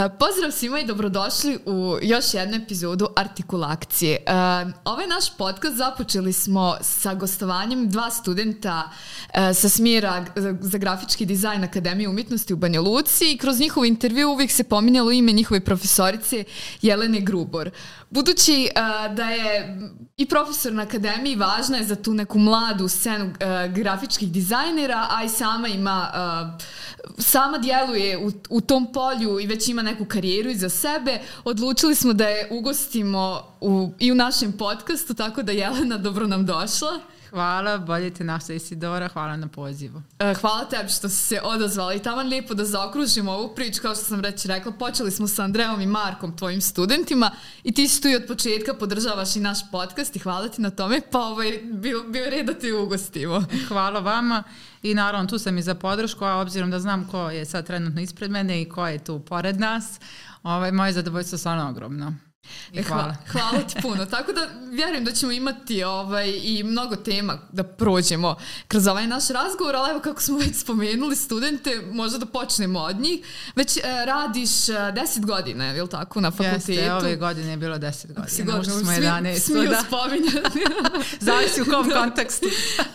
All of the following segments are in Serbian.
uh, pozdrav svima i dobrodošli u još jednu epizodu Artikulakcije. Uh, ovaj naš podcast započeli smo sa gostovanjem dva studenta uh, sa smjera za grafički dizajn Akademije umjetnosti u Banja Luci i kroz njihov intervju uvijek se pominjalo ime njihove profesorice Jelene Grubor. Budući uh, da je i profesor na akademiji važna je za tu neku mladu scenu uh, grafičkih dizajnera, a i sama ima uh, sama djeluje u, u tom polju i već ima neku karijeru iza sebe, odlučili smo da je ugostimo u, i u našem podcastu, tako da Jelena dobro nam došla. Hvala, bolje te našla Isidora, hvala na pozivu. E, hvala tebi što si se odazvala i tamo lijepo da zaokružimo ovu priču, kao što sam već rekla, počeli smo sa Andreom i Markom, tvojim studentima i ti si tu i od početka podržavaš i naš podcast i hvala ti na tome, pa ovaj, bio, bio red da te ugostimo. Hvala vama i naravno tu sam i za podršku, a obzirom da znam ko je sad trenutno ispred mene i ko je tu pored nas, ovaj, moje zadovoljstvo je stvarno ogromno. E, hvala. hvala ti puno. Tako da vjerujem da ćemo imati ovaj, i mnogo tema da prođemo kroz ovaj naš razgovor, ali evo kako smo već spomenuli studente, možda da počnemo od njih. Već e, radiš e, deset godina, je li tako, na fakultetu? Jeste, ove godine je bilo deset godina. Si godina, smo 11. Smiju da. spominjati. Zavisi u kom da. kontekstu.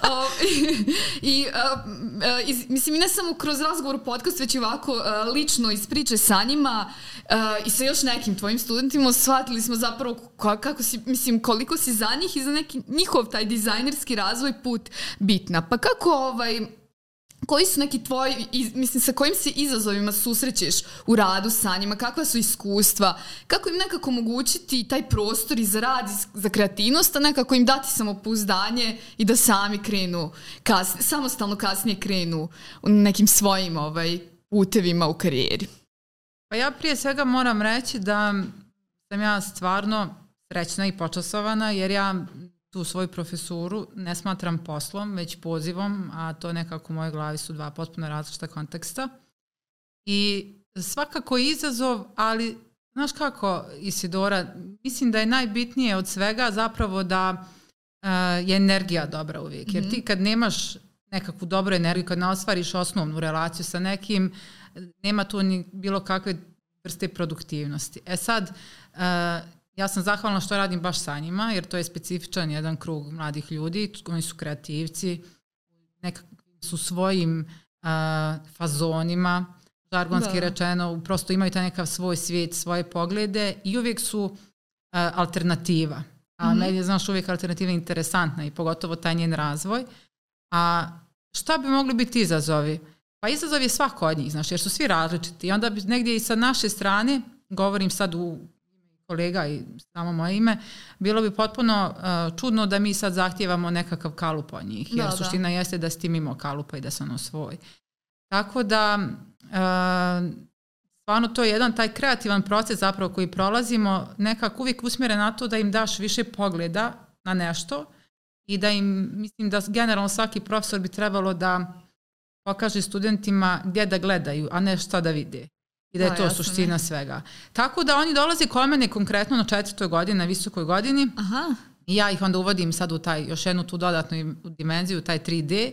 o, I, i a, a, iz, mislim, i ne samo kroz razgovor podcast, već i ovako a, lično iz priče sa njima a, i sa još nekim tvojim studentima, shvatili smo zapravo kako si, mislim, koliko si za njih i za neki njihov taj dizajnerski razvoj put bitna. Pa kako ovaj, koji su neki tvoji, mislim, sa kojim se izazovima susrećeš u radu sa njima, kakva su iskustva, kako im nekako omogućiti taj prostor i za rad, za kreativnost, a nekako im dati samopouzdanje i da sami krenu, kasnije, samostalno kasnije krenu nekim svojim ovaj, putevima u karijeri. Pa ja prije svega moram reći da sam ja stvarno srećna i počasovana jer ja tu svoju profesuru ne smatram poslom, već pozivom, a to nekako u mojoj glavi su dva potpuno različita konteksta. I svakako izazov, ali znaš kako, Isidora, mislim da je najbitnije od svega zapravo da uh, je energija dobra uvijek. Jer ti mhm. kad nemaš nekakvu dobru energiju, kad ne ostvariš osnovnu relaciju sa nekim, nema tu ni bilo kakve vrste produktivnosti. E sad, uh, ja sam zahvalna što radim baš sa njima, jer to je specifičan jedan krug mladih ljudi, oni su kreativci, nekak su svojim uh, fazonima, žargonski da. rečeno, prosto imaju taj nekav svoj svijet, svoje poglede i uvijek su uh, alternativa. A mm meni je, znaš, uvijek alternativa interesantna i pogotovo taj njen razvoj. A šta bi mogli biti izazovi? Pa izazov je svako od njih, znaš, jer su svi različiti. I onda bi negdje i sa naše strane, govorim sad u kolega i samo moje ime, bilo bi potpuno uh, čudno da mi sad zahtijevamo nekakav kalup od njih, jer da, da. suština da. jeste da si ti mimo kalupa i da sam svoj. Tako da, uh, stvarno to je jedan taj kreativan proces zapravo koji prolazimo, nekako uvijek usmjeren na to da im daš više pogleda na nešto i da im, mislim da generalno svaki profesor bi trebalo da pokaže studentima gdje da gledaju, a ne šta da vide. I da je da, to suština ne. svega. Tako da oni dolaze kod mene konkretno na četvrtoj godini, na visokoj godini. Aha. I ja ih onda uvodim sad u taj, još jednu tu dodatnu dimenziju, taj 3D.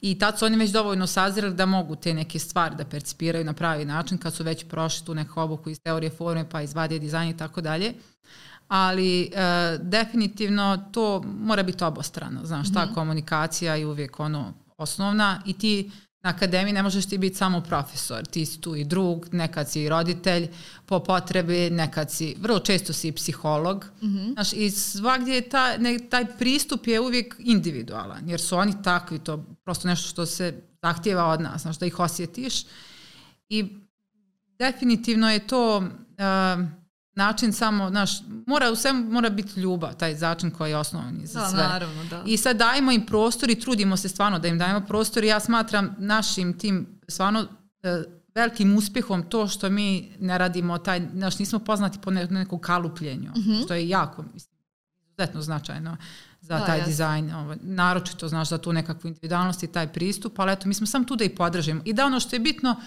I tad su oni već dovoljno sazirali da mogu te neke stvari da percipiraju na pravi način kad su već prošli tu neku obuku iz teorije forme pa iz vadije dizajna i tako dalje. Ali e, definitivno to mora biti obostrano. Znaš, mm -hmm. ta mhm. komunikacija je uvijek ono osnovna i ti Na akademiji ne možeš ti biti samo profesor, ti si tu i drug, nekad si i roditelj po potrebi, nekad si, vrlo često si i psiholog. Mm -hmm. Znaš, I svakdje je ta, ne, taj pristup je uvijek individualan, jer su oni takvi, to prosto nešto što se zahtjeva od nas, znaš, da ih osjetiš. I definitivno je to... Uh, način samo, znaš, mora u svemu mora biti ljubav, taj začin koji je osnovni za da, sve. Naravno, da. I sad dajemo im prostor i trudimo se stvarno da im dajemo prostor i ja smatram našim tim stvarno e, velikim uspjehom to što mi ne radimo taj, znaš, nismo poznati po ne, nekom kalupljenju, mm -hmm. što je jako, mislim, izuzetno značajno za da, taj jasno. dizajn, ovo, naročito, znaš, za tu nekakvu individualnost i taj pristup, ali eto, mi smo sam tu da ih podržimo. I da ono što je bitno, Uh,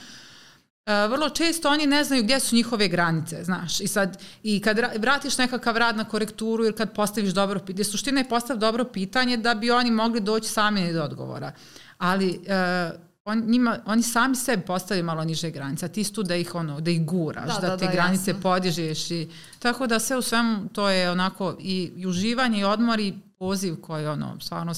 vrlo često oni ne znaju gdje su njihove granice, znaš. I sad, i kad vratiš nekakav rad na korekturu ili kad postaviš dobro pitanje, suština je postav dobro pitanje da bi oni mogli doći sami do odgovora. Ali uh, on, njima, oni sami sebi postavljaju malo niže granice, a ti tu da ih, ono, da ih guraš, da, da, da te da, granice jasno. podižeš. I, tako da sve u svemu to je onako i, i uživanje i odmor i poziv koji ono, stvarno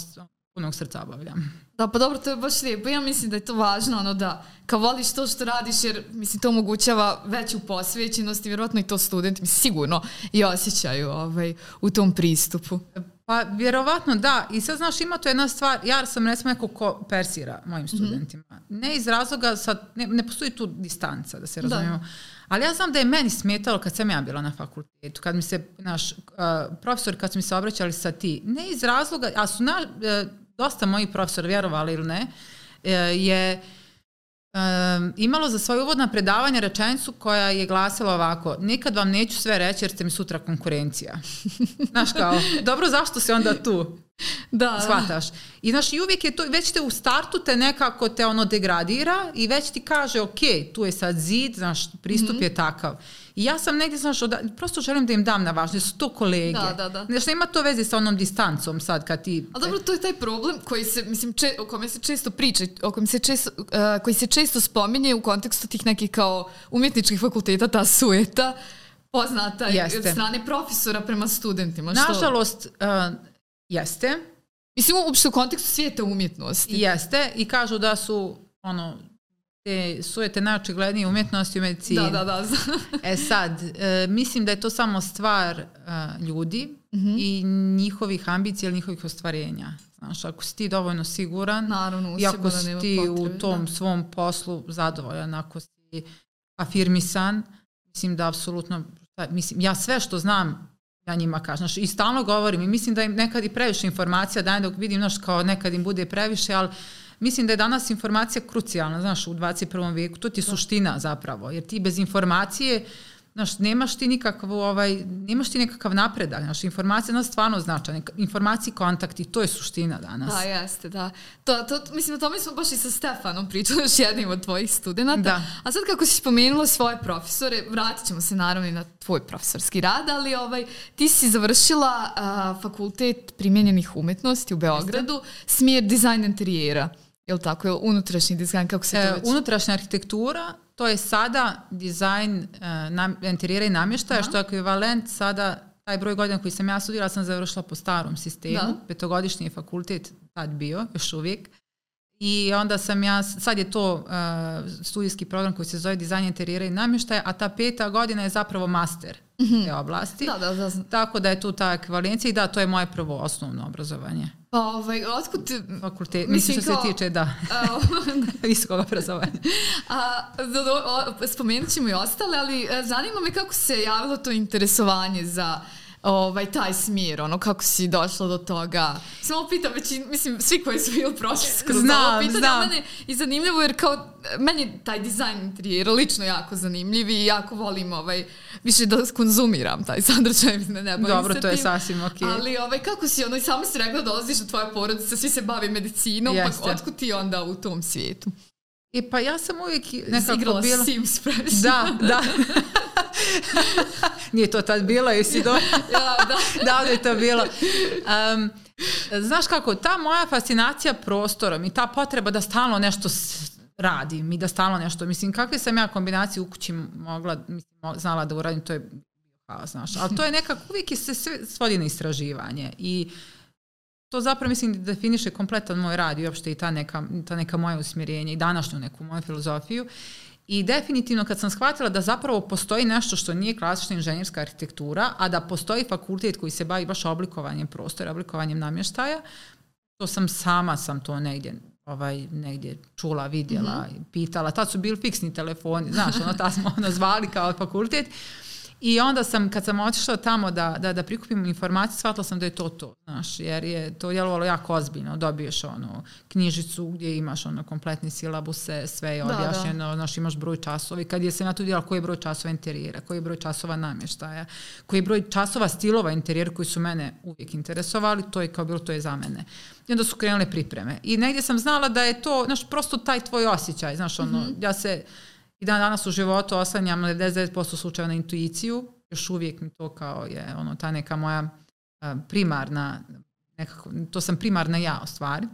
punog srca obavljam. Da, pa dobro, to je baš lijepo. Ja mislim da je to važno, ono da kao voliš to što radiš, jer mislim to omogućava veću posvećenost i vjerojatno i to studenti mi sigurno i osjećaju ovaj, u tom pristupu. Pa vjerovatno da. I sad znaš, ima to jedna stvar, ja sam recimo neko ko persira mojim mhm. studentima. Mm -hmm. Ne iz razloga, sad, ne, ne postoji tu distanca, da se da. razumijemo. Da. Ali ja znam da je meni smetalo kad sam ja bila na fakultetu, kad mi se, naš, uh, profesor, kad su mi se obraćali sa ti, ne iz razloga, a su na, uh, dosta mojih profesora, vjerovali ili ne, uh, je um, imalo za svoje uvodna predavanja rečenicu koja je glasila ovako, nikad vam neću sve reći jer ste mi sutra konkurencija. Znaš kao, dobro zašto si onda tu? Da. Shvataš. I znaš, i uvijek je to, već te u startu te nekako te ono degradira i već ti kaže, ok, tu je sad zid, znaš, pristup mm -hmm. je takav. I ja sam negdje, znaš, oda, prosto želim da im dam na važnje, su to kolege. Da, da, da. Znaš, nema to veze sa onom distancom sad kad ti... A dobro, to je taj problem koji se, mislim, če, o kome se često priča, o kojem se često, uh, koji se često spominje u kontekstu tih nekih kao umjetničkih fakulteta, ta sueta, poznata Jeste. od strane profesora prema studentima. Što... Nažalost, uh, jeste. Mislim, uopšte u kontekstu svijeta umjetnosti. Jeste, i kažu da su, ono, te sujete najočiglednije umjetnosti u medicini. Da, da, da. e sad, e, mislim da je to samo stvar e, ljudi mm -hmm. i njihovih ambicija ili njihovih ostvarenja. Znaš, ako si ti dovoljno siguran Naravno, i ako si ti potrebe, u tom da. svom poslu zadovoljan, ako si afirmisan, mislim da apsolutno, mislim, ja sve što znam ja njima kažem, znaš, i stalno govorim i mislim da im nekad i previše informacija dajem dok vidim, znaš, kao nekad im bude previše, ali Mislim da je danas informacija krucijalna, znaš, u 21. vijeku, to ti je da. suština zapravo, jer ti bez informacije Znaš, nemaš ti nikakav, ovaj, nemaš ti nekakav napredak, znaš, informacija je stvarno značajna, informacije kontakti, to je suština danas. Da, jeste, da. To, to, mislim, o tome smo baš i sa Stefanom pričali još jednim od tvojih studenta. Da. A sad kako si spomenula svoje profesore, vratit ćemo se naravno i na tvoj profesorski rad, ali ovaj, ti si završila uh, fakultet primjenjenih umetnosti u Beogradu, smjer dizajn interijera. Je li tako? Je li unutrašnji dizajn? Kako se to e, već... Unutrašnja arhitektura, to je sada dizajn e, nam, interijera i namještaja, što je ekvivalent sada taj broj godina koji sam ja studirala sam završila po starom sistemu, da. petogodišnji je fakultet tad bio, još uvijek. I onda sam ja, sad je to uh, studijski program koji se zove dizajn interijera i namještaja, a ta peta godina je zapravo master mm -hmm. te oblasti. Da, da, da. Tako da je tu ta ekvivalencija i da, to je moje prvo osnovno obrazovanje. Pa, ovaj, otkud ti... Fakultet, mislim što kao, se tiče, da, visokog obrazovanja. A, do, do, spomenut ćemo i ostale, ali e, zanima me kako se javilo to interesovanje za ovaj, taj smir, ono, kako si došla do toga. Samo pitam, već, mislim, svi koji su bili prošli skroz znam, ovo pitanje, znam. mene i zanimljivo, jer kao, meni taj dizajn interijera lično jako zanimljiv i jako volim, ovaj, više da konzumiram taj sadržaj, ne, ne bavim Dobro, se to je sasvim ok. Ali, ovaj, kako si, ono, i samo si rekla da dolaziš do tvoje porodice, svi se bavi medicinom, pa Jeste. pa otkud ti onda u tom svijetu? E pa ja sam uvijek nekako Igrala bila... Sims previše. Da, da. Nije to tad bilo, jesi do... ja, da. da li je to bilo? Um, znaš kako, ta moja fascinacija prostorom i ta potreba da stalno nešto radim i da stalno nešto, mislim, kakve sam ja kombinacije u kući mogla, mislim, znala da uradim, to je znaš, ali to je nekako, uvijek se sve svodi na istraživanje i to zapravo mislim da definiše kompletan moj rad i uopšte i ta neka, ta neka moja usmjerenja i današnju neku moju filozofiju. I definitivno kad sam shvatila da zapravo postoji nešto što nije klasična inženjerska arhitektura, a da postoji fakultet koji se bavi baš oblikovanjem prostora, oblikovanjem namještaja, to sam sama sam to negdje ovaj, negdje čula, vidjela, mm -hmm. pitala. Tad su bili fiksni telefoni, znaš, ono, tad smo ono zvali kao fakultet. I onda sam, kad sam otišla tamo da, da, da prikupim informacije, shvatila sam da je to to, znaš, jer je to djelovalo jako ozbiljno. Dobiješ ono, knjižicu gdje imaš ono, kompletni silabuse, sve je objašnjeno, da, da. znaš, imaš broj časova i kad je se na to djela koji je broj časova interijera, koji je broj časova namještaja, koji je broj časova stilova interijera koji su mene uvijek interesovali, to je kao bilo, to je za mene. I onda su krenule pripreme. I negdje sam znala da je to, znaš, prosto taj tvoj osjećaj, znaš, ono, mm -hmm. ja se I dan danas u životu oslanjam 99% slučajeva na intuiciju, još uvijek mi to kao je ono, ta neka moja primarna, nekako, to sam primarna ja u stvari.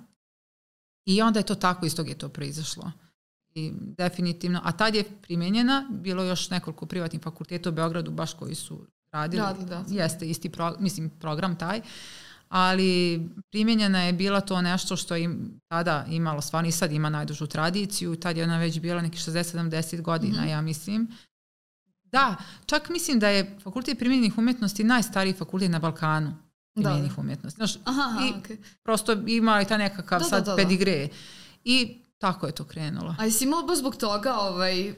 I onda je to tako, iz toga je to proizašlo. I definitivno, a tad je primjenjena, bilo još nekoliko privatnih fakulteta u Beogradu baš koji su radili. Radili, da. Jeste isti pro, mislim, program taj. Ali primjenjena je bila to nešto što je tada imalo, stvarno i sad ima najdužu tradiciju, tad je ona već bila neki 60-70 godina, mm ja mislim. Da, čak mislim da je fakultet primjenjenih umetnosti najstariji fakultet na Balkanu primjenjenih da. umetnosti. Znaš, aha, i okay. prosto ima i ta nekakav Da, da, sad da, da. pedigre. I tako je to krenulo. A jesi imala baš zbog toga, ovaj,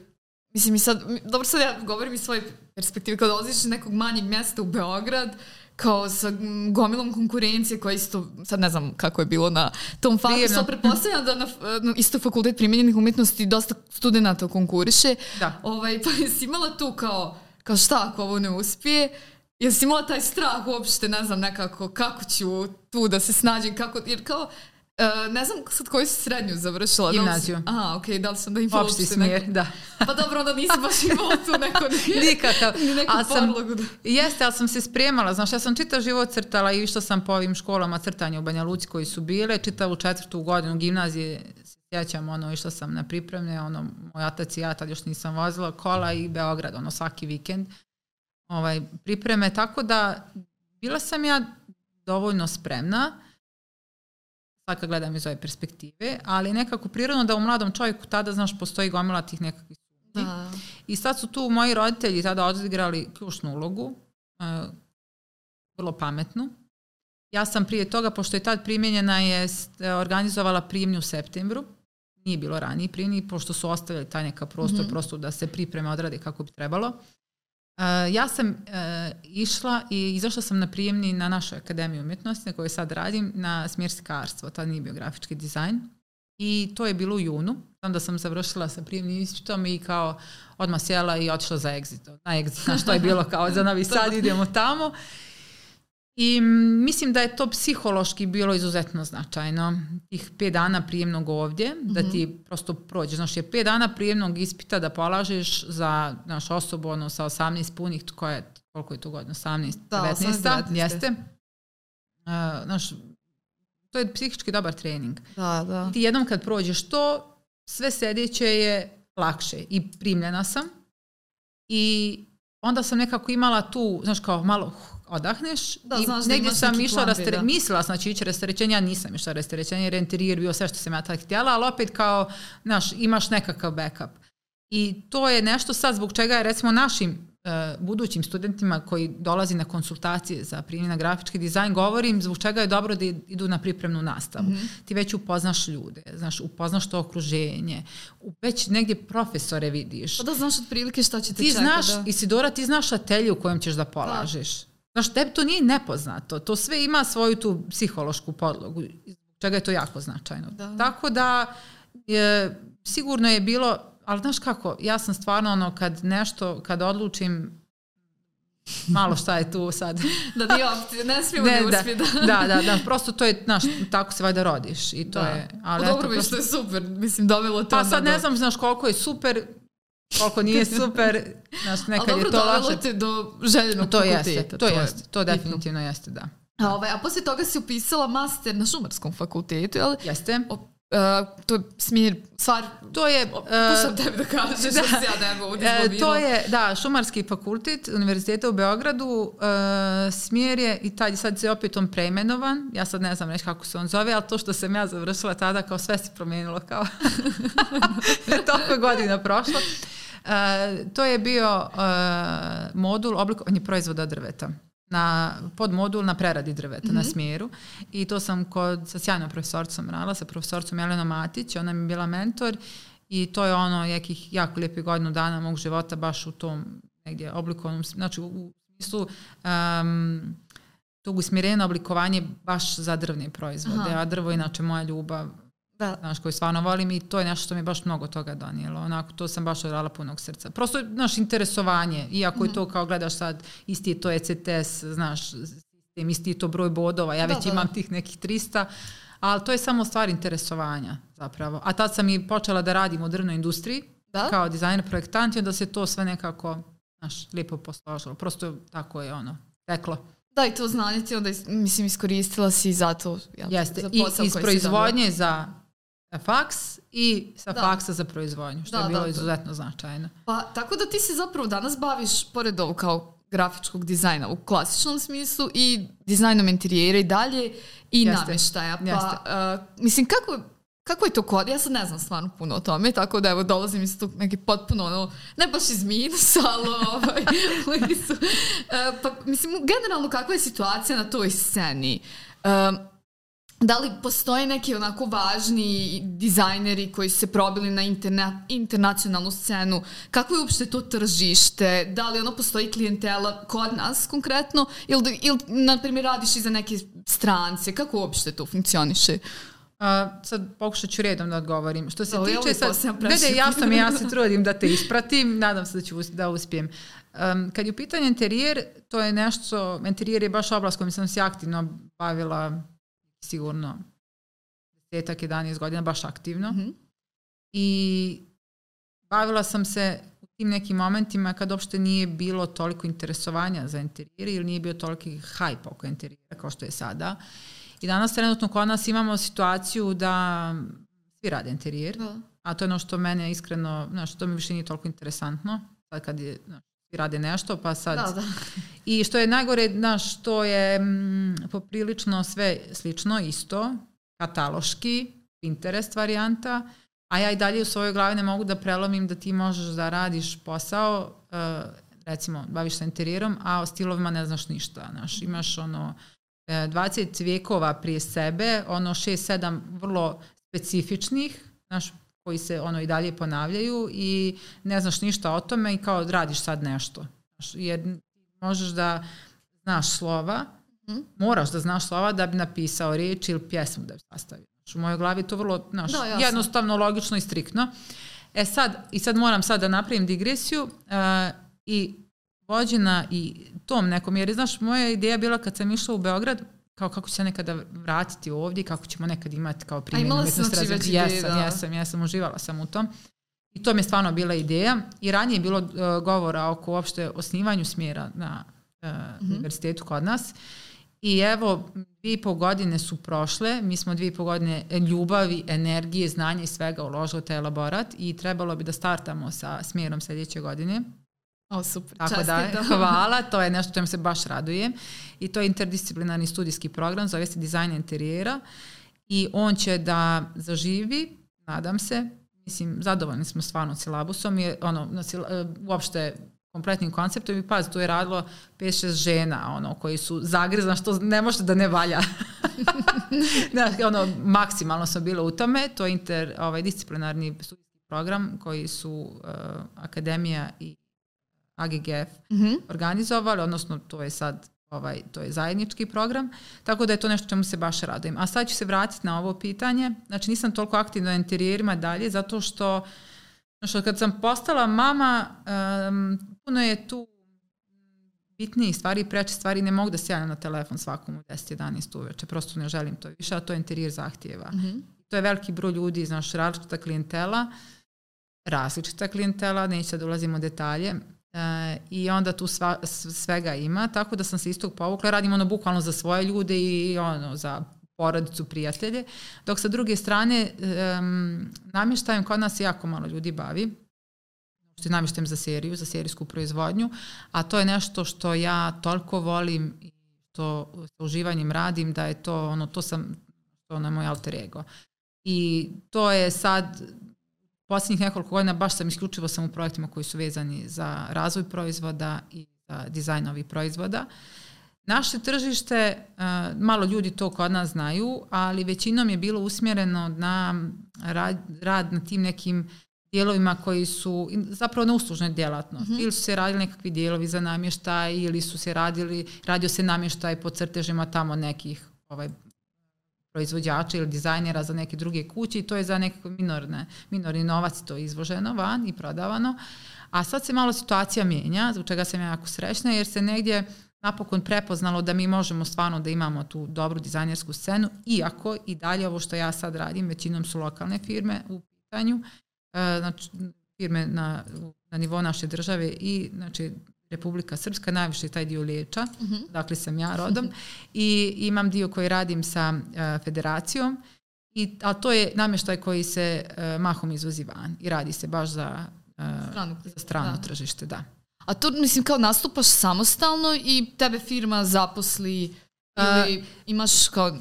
mislim i sad, dobro sad ja govorim iz svoje perspektive, kada dolaziš iz nekog manjeg mjesta u Beograd, kao sa gomilom konkurencije koja isto, sad ne znam kako je bilo na tom Divno. sad pretpostavljam da na, na isto fakultet primjenjenih umetnosti dosta studenta konkuriše, Da. ovaj, pa jesi imala tu kao, kao šta ako ovo ne uspije, Jesi imala taj strah uopšte, ne znam, nekako, kako ću tu da se snađem, kako, jer kao, Uh, ne znam sad koju si srednju završila. da li Gimnaziju. Aha, okej, da li sam da imala Opšti uopšte smjer, neko- da. Pa dobro, onda nisam baš imala tu neko... Nikakav. Ni neku Ali sam-. Da. Jeste, ali sam se spremala. Znaš, ja sam čitav život crtala i išla sam po ovim školama crtanja u Banja Luci koji su bile. Čitavu četvrtu godinu gimnazije sjećam, ono, išla sam na pripremne, ono, moj otac i ja tad još nisam vozila kola i Beograd, ono, svaki vikend ovaj, pripreme. Tako da, bila sam ja dovoljno spremna, sad kad gledam iz ove perspektive, ali nekako prirodno da u mladom čovjeku tada, znaš, postoji gomila tih nekakvih sumnji. Da. I sad su tu moji roditelji tada odigrali ključnu ulogu, uh, vrlo pametnu. Ja sam prije toga, pošto je tad primjenjena, je e, organizovala primnju u septembru. Nije bilo ranije primnji, pošto su ostavili taj neka prostor, Mhm. prosto da se pripreme odrade kako bi trebalo. Uh, ja sam uh, išla i izašla sam na prijemni na našoj akademiji umjetnosti na kojoj sad radim na smjer slikarstvo, tad nije bio grafički dizajn. I to je bilo u junu, onda sam završila sa prijemnim ispitom i kao odmah sjela i otišla za exit. Na exit, znaš, to je bilo kao za Novi Sad, idemo tamo. I mm, mislim da je to psihološki bilo izuzetno značajno. Tih pet dana prijemnog ovdje, da ti prosto prođeš. Znaš, je pet dana prijemnog ispita da polažeš za naš osobu ono, sa 18 punih, koja je, koliko je to godina? 18, Da, 19, 18, jeste. Uh, znaš, to je psihički dobar trening. Da, da. Ti jednom kad prođeš to, sve sljedeće je lakše. I primljena sam. I onda sam nekako imala tu, znaš kao malo odahneš. Da, I znaš da negdje imaš sam išla, da. mislila sam da ću ići rasterećenja, ja nisam išla rasterećenje jer je interijer bio sve što sam ja tad htjela, ali opet kao, znaš, imaš nekakav backup. I to je nešto sad zbog čega je recimo našim e, budućim studentima koji dolazi na konsultacije za primjer na grafički dizajn, govorim zbog čega je dobro da idu na pripremnu nastavu. Mhm. Ti već upoznaš ljude, znaš, upoznaš to okruženje, već negdje profesore vidiš. Pa da znaš otprilike šta će te Ti čeka, znaš, da. Isidora, ti znaš atelju u kojem ćeš da polažeš. Znaš, tebi to nije nepoznato. To sve ima svoju tu psihološku podlogu, čega je to jako značajno. Da. Tako da, je, sigurno je bilo, ali znaš kako, ja sam stvarno ono, kad nešto, kad odlučim, malo šta je tu sad. Da nije opcija, ne smijemo ne, da, uspije da... da, da, da, prosto to je, znaš, tako se valjda rodiš i to Da. je. Ali Ali dobro eto, mi prosto- što je super, mislim, dovelo to pa sad ne znam, znaš, koliko je super, koliko nije super, znaš, Ali nekad dobro, je to laže. te do željenog To fakulteta. jeste, to, je jeste, to definitivno jeste, da. A, ovaj, a poslije toga si upisala master na šumarskom fakultetu, jel? Jeste. O, uh, to je smir, stvar, To je... o, e, puštam tebi da. kažeš, da, se ja ne mogu e, to je, da, Šumarski fakultet Univerziteta u Beogradu, e, smjer je, i tad, sad se opet on preimenovan, ja sad ne znam reći kako se on zove, ali to što sam ja završila tada, kao sve se promijenilo, kao toliko godina prošlo. E, to je bio e, modul oblikovanje proizvoda od drveta na podmodul na preradi drveta na smjeru. I to sam kod sa sjajnom profesorcom radila, sa profesorcom Jelenom Matić, ona mi je bila mentor i to je ono nekih jako lijepih godinu dana mog života baš u tom negdje oblikovnom, znači u, smislu um, tog usmjerenja oblikovanje baš za drvne proizvode, Aha. a drvo je inače moja ljubav Da. znaš, koju stvarno volim i to je nešto što mi je baš mnogo toga donijelo. Onako, to sam baš odradila punog srca. Prosto, znaš, interesovanje, iako Mhm. je to kao gledaš sad, isti je to ECTS, znaš, sistem, isti je to broj bodova, ja Da, već da. imam tih nekih 300, ali to je samo stvar interesovanja zapravo. A tad sam i počela da radim u drvnoj industriji, Da? kao dizajner projektant i onda se to sve nekako, znaš, lijepo posložilo. Prosto tako je ono, teklo. Da, i to znanje ti onda, is- mislim, iskoristila si zato jel, Jeste. za I posao iz koji si proizvodnje za na faks i sa Da. faksa za proizvodnju, što Da, je bilo da, da. izuzetno značajno. Pa tako da ti se zapravo danas baviš, pored ovog kao grafičkog dizajna u klasičnom smislu i dizajnom interijera i dalje i Jeste. namještaja. Pa, Jeste. uh, mislim, kako, kako je to kod? Ja sad ne znam stvarno puno o tome, tako da evo dolazim iz tog neki potpuno ono, ne baš iz minusa, ali ovaj, uh, pa mislim, generalno kakva je situacija na toj sceni? Um, da li postoje neki onako važni dizajneri koji su se probili na interna, internacionalnu scenu? Kako je uopšte to tržište? Da li ono postoji klijentela kod nas konkretno? Ili, da- ili na primjer, radiš i za neke strance? Kako uopšte to funkcioniše? A, sad pokušat ću redom da odgovorim. Što se je tiče sad, ne, ne, mi, je, ja se trudim da te ispratim, nadam se da ću da uspijem. Um, kad je u pitanju interijer, to je nešto, interijer je baš oblast kojom sam se aktivno bavila sigurno 10-11 godina, baš aktivno. Mhm. I bavila sam se u tim nekim momentima kad uopšte nije bilo toliko interesovanja za interijer ili nije bio toliki hype oko interijera kao što je sada. I danas trenutno kod nas imamo situaciju da svi rade interijer, Da. a to je ono što mene iskreno, znaš, to mi više nije toliko interesantno. Sad kad je, znaš, rade nešto, pa sad... Da, da. I što je najgore, znaš, to je mm, poprilično sve slično, isto, kataloški, Pinterest varijanta, a ja i dalje u svojoj glavi ne mogu da prelomim da ti možeš da radiš posao, uh, recimo, baviš se interijerom, a o stilovima ne znaš ništa, znaš, imaš ono, e, 20 vijekova prije sebe, ono 6-7 vrlo specifičnih, znaš, koji se ono i dalje ponavljaju i ne znaš ništa o tome i kao radiš sad nešto. Jer možeš da znaš slova, Mhm. moraš da znaš slova da bi napisao riječ ili pjesmu da bi sastavio. U mojoj glavi je to vrlo znaš, Da, jasno. jednostavno, logično i striktno. E sad, i sad moram sad da napravim digresiju uh, i vođena i tom nekom, jer znaš, moja ideja bila kad sam išla u Beograd, kao kako ću se nekada vratiti ovdje, kako ćemo nekad imati kao primjer umjetnosti znači ideje, Jesam, da. jesam, jesam, uživala sam u tom. I to mi je stvarno bila ideja. I ranije je bilo uh, govora oko uopšte osnivanju smjera na uh, univerzitetu kod nas. I evo, dvije i pol godine su prošle, mi smo dvije i pol godine ljubavi, energije, znanja i svega uložili u taj elaborat i trebalo bi da startamo sa smjerom sljedeće godine. O, super. Tako da, hvala, to je nešto čem se baš radujem. I to je interdisciplinarni studijski program, zove se dizajn interijera i on će da zaživi, nadam se, mislim, zadovoljni smo stvarno silabusom, je ono, na e, uopšte kompletnim konceptom i pazi, tu je radilo 5-6 žena ono, koji su zagrizna što ne može da ne valja. Znaš, ono, maksimalno sam bila u tome, to je inter, ovaj, disciplinarni studijski program koji su uh, Akademija i AGGF Mhm. organizovali, odnosno to je sad ovaj, to je zajednički program, tako da je to nešto čemu se baš radujem. A sad ću se vratiti na ovo pitanje, znači nisam toliko aktivna na interijerima dalje, zato što, što kad sam postala mama, um, puno je tu bitnijih stvari i preče stvari, ne mogu da se javljam na telefon svakom u 10-11 uveče, prosto ne želim to više, a to interijer zahtjeva. Mhm. To je veliki broj ljudi, znaš, različita klijentela, različita klijentela, neću sad da ulazim u detalje, e, i onda tu sva, svega ima, tako da sam se istog povukla, radim ono bukvalno za svoje ljude i ono za porodicu, prijatelje, dok sa druge strane um, namještajem kod nas jako malo ljudi bavi, što je namještajem za seriju, za serijsku proizvodnju, a to je nešto što ja toliko volim i što sa uživanjem radim, da je to, ono, to sam, to ono moj alter ego. I to je sad, posljednjih nekoliko godina baš sam isključivo sam u projektima koji su vezani za razvoj proizvoda i za dizajn ovih proizvoda. Naše tržište, uh, malo ljudi to kod nas znaju, ali većinom je bilo usmjereno na rad, rad na tim nekim dijelovima koji su zapravo na uslužnoj djelatnosti. Mm -hmm. Ili su se radili nekakvi dijelovi za namještaj ili su se radili, radio se namještaj po crtežima tamo nekih ovaj, proizvođača ili dizajnera za neke druge kuće i to je za nekakve minorne, minorni novac to izvoženo van i prodavano. A sad se malo situacija mijenja, zbog čega sam ja jako srećna, jer se negdje napokon prepoznalo da mi možemo stvarno da imamo tu dobru dizajnersku scenu, iako i dalje ovo što ja sad radim, većinom su lokalne firme u pitanju, znači firme na, na nivou naše države i znači Republika Srpska, najviše taj dio liječa, uh -huh. dakle sam ja rodom, i imam dio koji radim sa uh, federacijom I, a to je namještaj koji se uh, mahom izvozi van i radi se baš za, uh, strano, za strano da. tržište, da. A to, mislim, kao nastupaš samostalno i tebe firma zaposli ili uh, imaš kao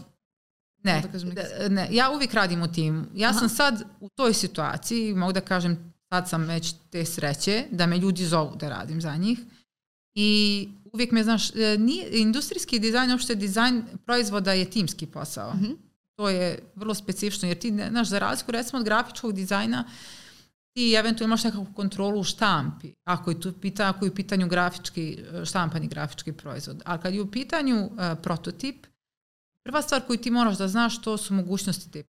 Ne, da kažem ne, ja uvijek radim u timu. Ja Aha. sam sad u toj situaciji, mogu da kažem, sad sam već te sreće da me ljudi zovu da radim za njih. I uvijek me, znaš, e, nije, industrijski dizajn, uopšte dizajn proizvoda je timski posao. Mhm. -huh. To je vrlo specifično, jer ti, znaš, za razliku recimo od grafičkog dizajna, ti eventualno imaš nekakvu kontrolu u štampi, ako je, tu pita, ako je u pitanju grafički, štampani grafički proizvod. Ali kad je u pitanju uh, prototip, prva stvar koju ti moraš da znaš to su mogućnosti te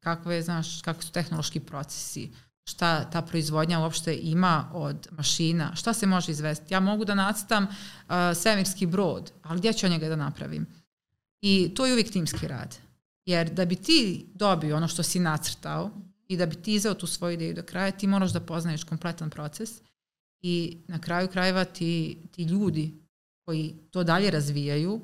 kakve, znaš, kakvi su tehnološki procesi, šta ta proizvodnja uopšte ima od mašina, šta se može izvesti. Ja mogu da nacrtam uh, svemirski brod, ali gdje ću njega da napravim? I to je uvijek timski rad. Jer da bi ti dobio ono što si nacrtao i da bi ti izveo tu svoju ideju do kraja, ti moraš da poznaješ kompletan proces i na kraju krajeva ti, ti ljudi koji to dalje razvijaju,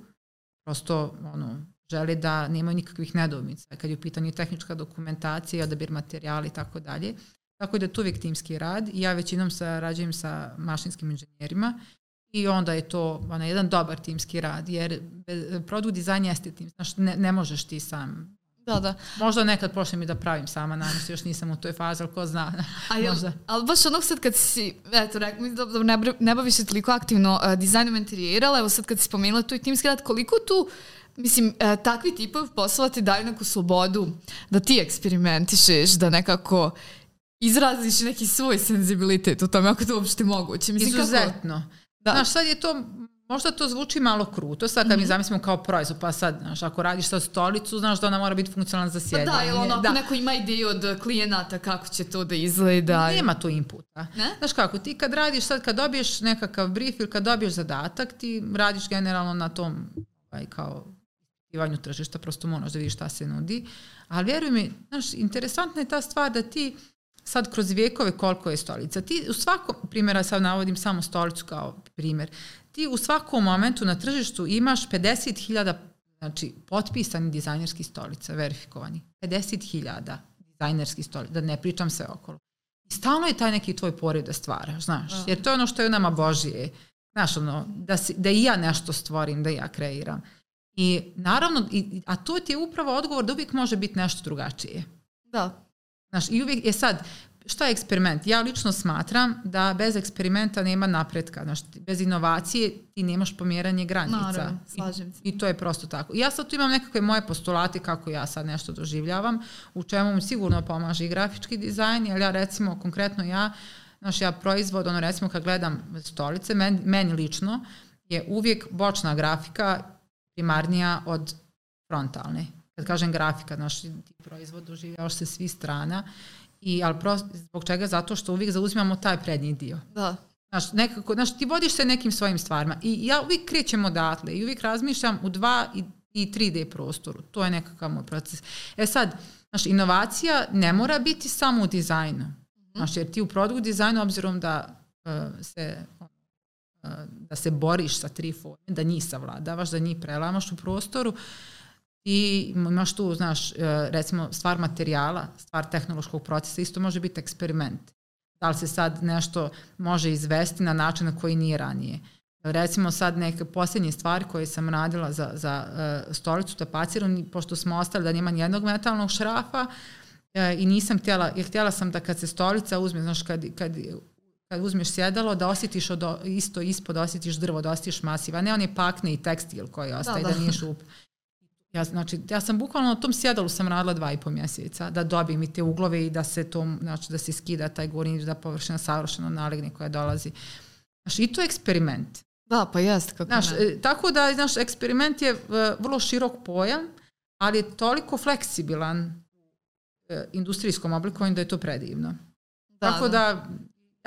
prosto ono, žele da nemaju nikakvih nedoumica kad je u pitanju tehnička dokumentacija, odabir materijala i tako dalje. Tako da to uvijek timski rad i ja većinom sarađujem sa mašinskim inženjerima i onda je to ona, jedan dobar timski rad, jer produkt dizajn jeste tim, znaš, ne, ne možeš ti sam Da, da. Možda nekad počnem i da pravim sama, nadam se još nisam u toj fazi, ali ko zna. A jel, Možda. Ali baš onog sad kad si, eto, rekao mi da, da ne, ne baviš se toliko aktivno uh, dizajnom interijera, evo sad kad si spomenula tu i timski rad, koliko tu Mislim, e, takvi tipovi poslova ti daju neku slobodu da ti eksperimentišeš, da nekako izraziš neki svoj senzibilitet u tome, ako to uopšte moguće. Mislim, Izuzetno. Kako? Da. Znaš, sad je to, možda to zvuči malo kruto, sad kad mm mi mhm. zamislimo kao proizvod, pa sad, znaš, ako radiš sa stolicu, znaš da ona mora biti funkcionalna za sjedanje. Pa da, ili ono, ako da. neko ima ideju od klijenata kako će to da izgleda. Nema tu inputa. Ne? Znaš kako, ti kad radiš, sad kad dobiješ nekakav brief ili kad dobiješ zadatak, ti radiš generalno na tom, ovaj, kao ispitivanju tržišta, prosto moraš da vidiš šta se nudi. Ali vjeruj mi, znaš, interesantna je ta stvar da ti sad kroz vijekove koliko je stolica. Ti u svakom, primjera sad navodim samo stolicu kao primjer, ti u svakom momentu na tržištu imaš 50.000 znači, potpisani dizajnerskih stolica, verifikovani. 50.000 dizajnerskih stolica, da ne pričam sve okolo. I stalno je taj neki tvoj poriv da stvaraš, znaš, da. jer to je ono što je u nama Božije. Znaš, ono, da, si, da i ja nešto stvorim, da ja kreiram. I naravno, i, a to ti je upravo odgovor da uvijek može biti nešto drugačije. Da. Znaš, i uvijek, je sad, šta je eksperiment? Ja lično smatram da bez eksperimenta nema napretka. Znaš, bez inovacije ti nemaš pomjeranje granica. Naravno, slažem se. I, I to je prosto tako. Ja sad tu imam nekakve moje postulate kako ja sad nešto doživljavam, u čemu mi sigurno pomaže i grafički dizajn, ali ja recimo, konkretno ja, znaš, ja proizvod, ono recimo kad gledam stolice, meni, meni lično je uvijek bočna grafika primarnija od frontalne. Kad kažem grafika, znaš, ti proizvod doživljavaš se svi strana, i, ali prosto, zbog čega? Zato što uvijek zauzimamo taj prednji dio. Da. Znaš, nekako, znaš, ti vodiš se nekim svojim stvarima i ja uvijek krećem odatle i uvijek razmišljam u 2 i, i 3D prostoru. To je nekakav moj proces. E sad, znaš, inovacija ne mora biti samo u dizajnu. Mhm. Znaš, jer ti u produkt dizajnu, obzirom da uh, se da se boriš sa tri forme, da njih savladavaš, da njih prelamaš u prostoru i imaš tu, znaš, e, recimo stvar materijala, stvar tehnološkog procesa, isto može biti eksperiment. Da li se sad nešto može izvesti na način na koji nije ranije. Recimo sad neke posljednje stvari koje sam radila za, za uh, stolicu tapaciru, pošto smo ostali da nema nijednog metalnog šrafa, uh, i nisam htjela, jer htjela sam da kad se stolica uzme, znaš, kad, kad kad uzmeš sjedalo da osjetiš od, isto ispod da osjetiš drvo, da osjetiš masiv, a ne on je pakne i tekstil koji ostaje, da, da. da nije šup. Ja, znači, ja sam bukvalno na tom sjedalu sam radila dva i po mjeseca, da dobijem i te uglove i da se to, znači da se skida taj gornji, da površina savršeno nalegne koja dolazi. Znači, i to je eksperiment. Da, pa jest. Kako znaš, ne. tako da, znaš, eksperiment je uh, vrlo širok pojam, ali je toliko fleksibilan uh, industrijskom oblikovanju da je to predivno. Da, tako da, da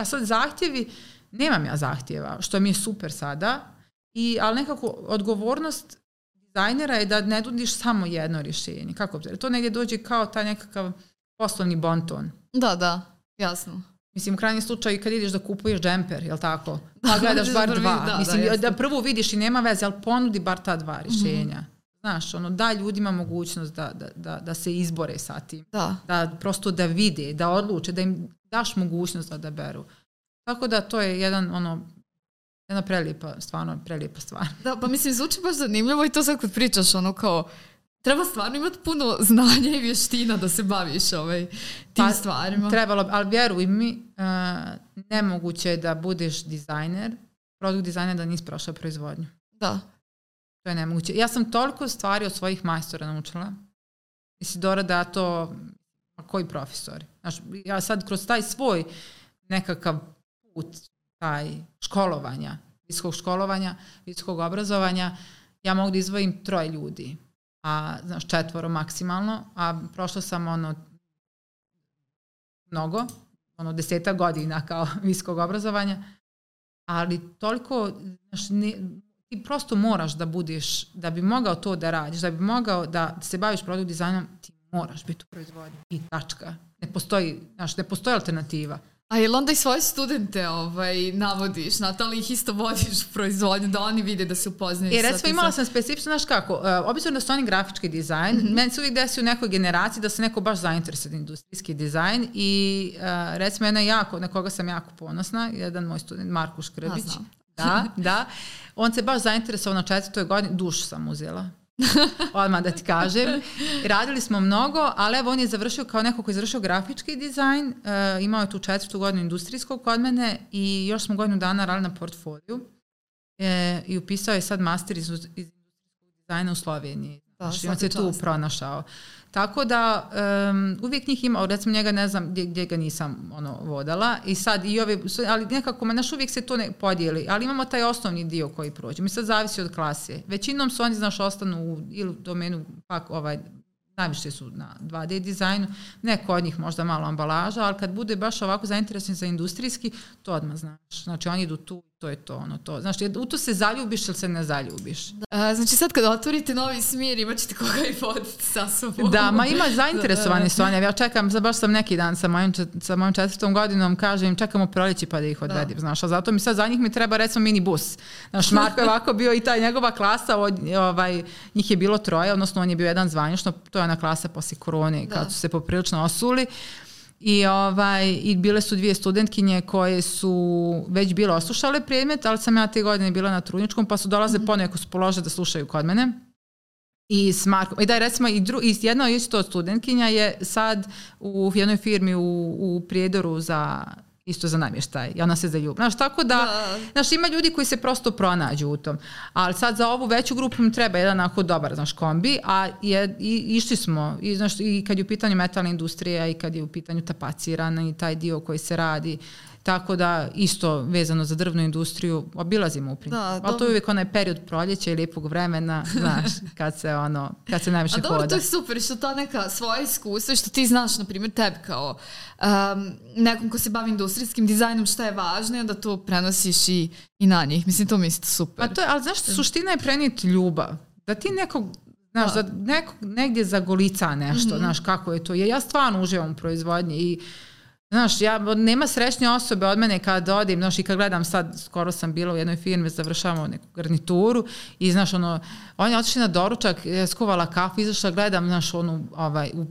A sad zahtjevi, nemam ja zahtjeva, što mi je super sada, i, ali nekako odgovornost dizajnera je da ne nudiš samo jedno rješenje. Kako bi To negdje dođe kao taj nekakav poslovni bonton. Da, da, jasno. Mislim, u krajnjem slučaju kad ideš da kupuješ džemper, jel tako? Pa gledaš bar dva. Da, Mislim, da, da prvo vidiš i nema veze, ali ponudi bar ta dva rješenja. Mm -hmm. Znaš, ono, da ljudima mogućnost da, da, da, da se izbore sa tim. Da. Da prosto da vide, da odluče, da im daš mogućnost da odaberu. Tako da to je jedan, ono, jedna prelijepa, stvarno prelijepa stvar. Da, pa mislim, zvuči baš zanimljivo i to sad kad pričaš, ono kao, treba stvarno imati puno znanja i vještina da se baviš ovaj, tim Pa, stvarima. Trebalo, ali vjeruj mi, uh, nemoguće je da budeš dizajner, produkt dizajner da nisi prošao proizvodnju. Da. To je nemoguće. Ja sam toliko stvari od svojih majstora naučila. Isidora da to, a koji profesori? Znaš, ja sad kroz taj svoj nekakav put, taj školovanja, visokog školovanja, visokog obrazovanja, ja mogu da izvojim troje ljudi, a znaš, četvoro maksimalno, a prošla sam ono mnogo, ono deseta godina kao visokog obrazovanja, ali toliko, znaš, ne, ti prosto moraš da budeš, da bi mogao to da radiš, da bi mogao da se baviš produkt dizajnom, ti moraš biti u proizvodnji i tačka. Ne postoji, znaš, ne postoji alternativa. A jel onda i svoje studente ovaj, navodiš, na to li ih isto vodiš u proizvodnju, da oni vide da se upoznaju I recimo imala sa- sam specifično, znaš kako, uh, obzirom da su oni grafički dizajn, Mhm. meni se uvijek desi u nekoj generaciji da se neko baš zainteresuje za industrijski dizajn i uh, recimo jedna jako, na koga sam jako ponosna, jedan moj student Marko Škrbić, da, da, on se baš zainteresovao na četvrtoj godini, dušu sam uzela. Odmah da ti kažem. Radili smo mnogo, ali evo on je završio kao neko koji je završio grafički dizajn, uh, imao je tu četvrtu godinu industrijskog kod mene i još smo godinu dana radili na portfoliju e, i upisao je sad master iz, iz dizajna u Sloveniji. Da, Znači, on se tu pronašao. Tako da um, uvijek njih ima, recimo njega ne znam gdje, gdje ga nisam ono, vodala i sad i ove, ali nekako, ma, znaš, uvijek se to ne podijeli, ali imamo taj osnovni dio koji prođe. Mi sad zavisi od klase. Većinom su oni, znaš, ostanu u, ili domenu, pak ovaj, najviše su na 2D dizajnu, neko od njih možda malo ambalaža, ali kad bude baš ovako zainteresan za industrijski, to odmah znaš. Znači oni idu tu, to je to, ono to. Znaš, u to se zaljubiš ili se ne zaljubiš. A, znači sad kad otvorite novi smir imat ćete koga i voditi sa sobom. Da, ma ima zainteresovani su oni. Ja čekam, za baš sam neki dan sa mojim, sa mojim četvrtom godinom, kažem, čekamo proleći pa da ih odvedim, znaš, a zato mi sad za njih mi treba recimo minibus. Znaš, Marko je ovako bio i ta njegova klasa, od, ovaj, njih je bilo troje, odnosno on je bio jedan zvanično, to je ona klasa poslije korone, Da. kad su se poprilično osuli. I, ovaj, I bile su dvije studentkinje koje su već bile oslušale predmet, ali sam ja te godine bila na trudničkom, pa su dolaze mm -hmm. poneko su polože da slušaju kod mene. I s Markom, i da je recimo i, dru, i jedna isto studentkinja je sad u jednoj firmi u, u Prijedoru za isto za namještaj i ona se zaljubi. Znaš, tako da, Da. znaš, ima ljudi koji se prosto pronađu u tom. Ali sad za ovu veću grupu mi treba jedan onako dobar, znaš, kombi, a je, i, išli smo, i, znaš, i kad je u pitanju metalna industrija i kad je u pitanju tapacirana i taj dio koji se radi, tako da isto vezano za drvnu industriju obilazimo u principu. Da, Ali to je uvijek onaj period proljeća i lijepog vremena, znaš, kad se ono, kad se najviše A dobro, hoda. to je super što ta neka svoja iskustva što ti znaš, na primjer, tebi kao um, nekom ko se bavi industrijskim dizajnom šta je važno i onda to prenosiš i, i na njih. Mislim, to mi je isto super. Pa to je, ali znaš, suština je prenijeti ljubav. Da ti nekog, znaš, da, nekog negdje zagolica nešto, znaš, kako je to. Jer ja stvarno uživam u proizvodnji i Znaš, ja, nema srećnije osobe od mene kad odim, znaš, i kad gledam sad, skoro sam bila u jednoj firmi, završavamo neku garnituru i, znaš, ono, on je otišli na doručak, ja skuvala kafu, izašla, gledam, znaš, onu, ovaj, u,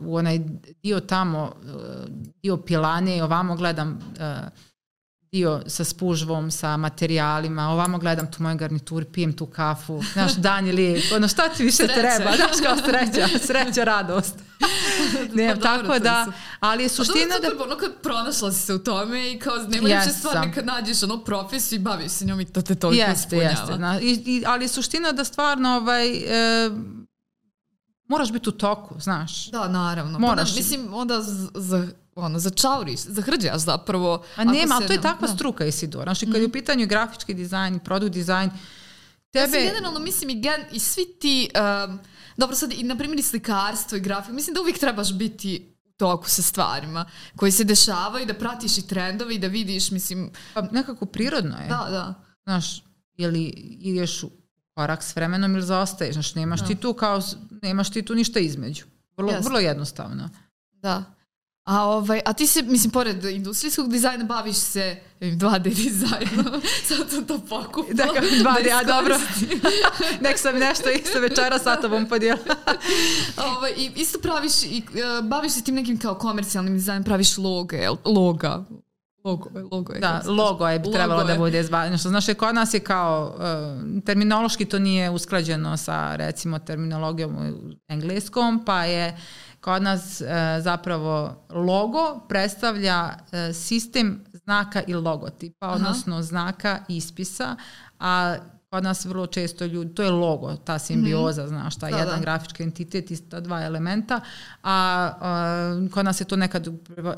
u onaj dio tamo, dio pilane, ovamo gledam uh, dio sa spužvom, sa materijalima, ovamo gledam tu moju garnituru, pijem tu kafu, znaš, dan je lijep, ono šta ti više Sreća. treba, znaš kao sreća, sreća, radost. ne, Pa tako dobro, da, ali je Pa dobro, suština da... ono kad pronašla si se u tome i kao nema yes, Jesam. stvar kad nađeš ono profesiju i baviš se njom i to te toliko Jeste, ispunjava. jeste. Na, i, i, ali je suština da stvarno ovaj, e, moraš biti u toku, znaš. Da, naravno. Moraš. Pa da, mislim, onda z- za, ono, začauriš, zahrđaš zapravo. A nema, ali se to je takva da. struka, Isidora. Znaš, i kad je u pitanju grafički dizajn, produkt dizajn, Ja sam tebe... generalno mislim i, gen, i svi ti, um, dobro sad i na primjer i slikarstvo i grafika, mislim da uvijek trebaš biti u toku sa stvarima koji se dešavaju, da pratiš i trendove i da vidiš, mislim, Pa nekako prirodno je. da, da. Znaš, ili ideš u korak s vremenom ili zaostaješ. Znaš, nemaš ti tu kao, nemaš ti tu ništa između. Vrlo, Jeste. vrlo jednostavno. Da. A, ovaj, a ti se, mislim, pored industrijskog dizajna baviš se 2D dizajnom. Sad sam to pokupila. Dakle, 2D, a dobro. Nek sam nešto isto večera sa tobom podijela. ovaj, I isto praviš, i, uh, baviš se tim nekim kao komercijalnim dizajnom, praviš loge, loga. Logo, logo je. Da, logo je bi trebalo da bude zvano. Što znaš, kod nas je kao, uh, terminološki to nije usklađeno sa recimo terminologijom u engleskom, pa je kod nas uh, zapravo logo predstavlja uh, sistem znaka i logotipa, odnosno Aha. znaka ispisa, a kod nas vrlo često ljudi, to je logo, ta simbioza, mm znaš, ta da, jedan da. grafički entitet i ta dva elementa, a, a kod nas je to nekad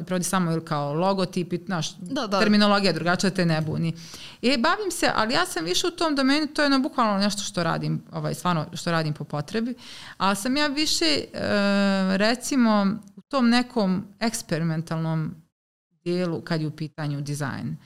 prevodi samo ili kao logotip, i, znaš, da, da. terminologija drugačija te ne buni. I bavim se, ali ja sam više u tom domenu, to je ono bukvalno nešto što radim, ovaj, stvarno što radim po potrebi, ali sam ja više, e, recimo, u tom nekom eksperimentalnom dijelu kad je u pitanju dizajn.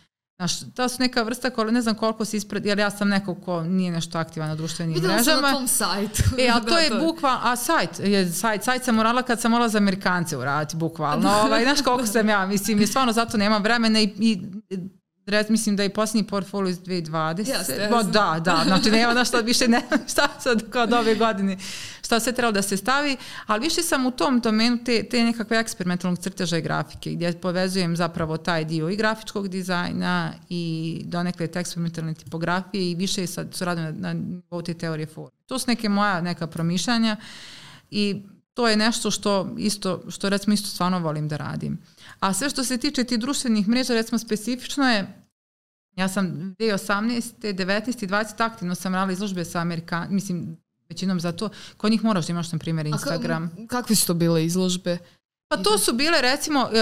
Znaš, to su neka vrsta ne znam koliko se ispred, jer ja sam neko ko nije nešto aktivan na društvenim Videla mrežama. Videla sam na tom sajtu. E, a to da, je to. bukvalno, a sajt, je, sajt, sajt sam morala kad sam morala za Amerikance uraditi, bukvalno. Ovaj, znaš koliko sam ja, mislim, i stvarno zato nemam vremena i, i Red, mislim da je posljednji portfolio iz 2020. Jeste, Bo, da, da, znači nema na šta više ne, šta sad kao ove godine, šta sve trebalo da se stavi, ali više sam u tom domenu te, te nekakve eksperimentalnog crteža i grafike, gdje povezujem zapravo taj dio i grafičkog dizajna i donekle te eksperimentalne tipografije i više sad su radim na, na te teorije forme. To su neke moja neka promišljanja i to je nešto što isto, što recimo isto stvarno volim da radim. A sve što se tiče ti društvenih mreža, recimo specifično je, ja sam 2018. 19. i 20. aktivno sam radila izložbe sa Amerikan, mislim, većinom za to, kod njih moraš da imaš, na primjer, Instagram. A kakve su to bile izložbe? Pa to su bile recimo e,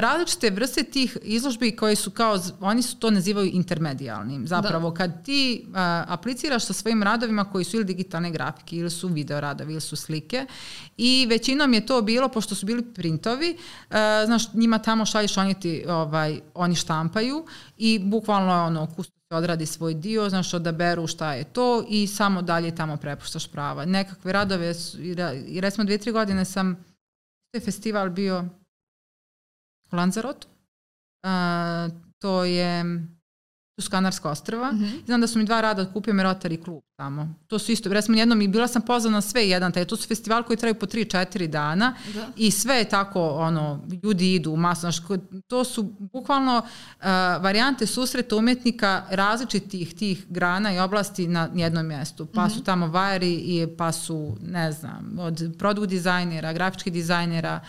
različite vrste tih izložbi koje su kao, oni su to nazivaju intermedijalnim. Zapravo da. kad ti uh, apliciraš sa svojim radovima koji su ili digitalne grafike ili su video radovi ili su slike i većinom je to bilo, pošto su bili printovi, uh, znaš, njima tamo šalješ, oni ti, ovaj, oni štampaju i bukvalno je ono, kustos odradi svoj dio, znaš, odaberu šta je to i samo dalje tamo prepuštaš prava. Nekakve radove, i recimo dvije, tri godine sam je festival bio u Lanzarotu. Uh, to je to su Kanarska ostrava. Mm -hmm. Znam da su mi dva rada otkupio me Rotary klub tamo. To su isto, recimo jednom i bila sam pozvana sve jedan, taj, to su festival koji traju po 3-4 dana da. i sve je tako, ono, ljudi idu masno, to su bukvalno uh, varijante susreta umetnika različitih tih grana i oblasti na jednom mjestu. Pa mm -hmm. su tamo vajari i pa su, ne znam, od produkt dizajnera, grafičkih dizajnera,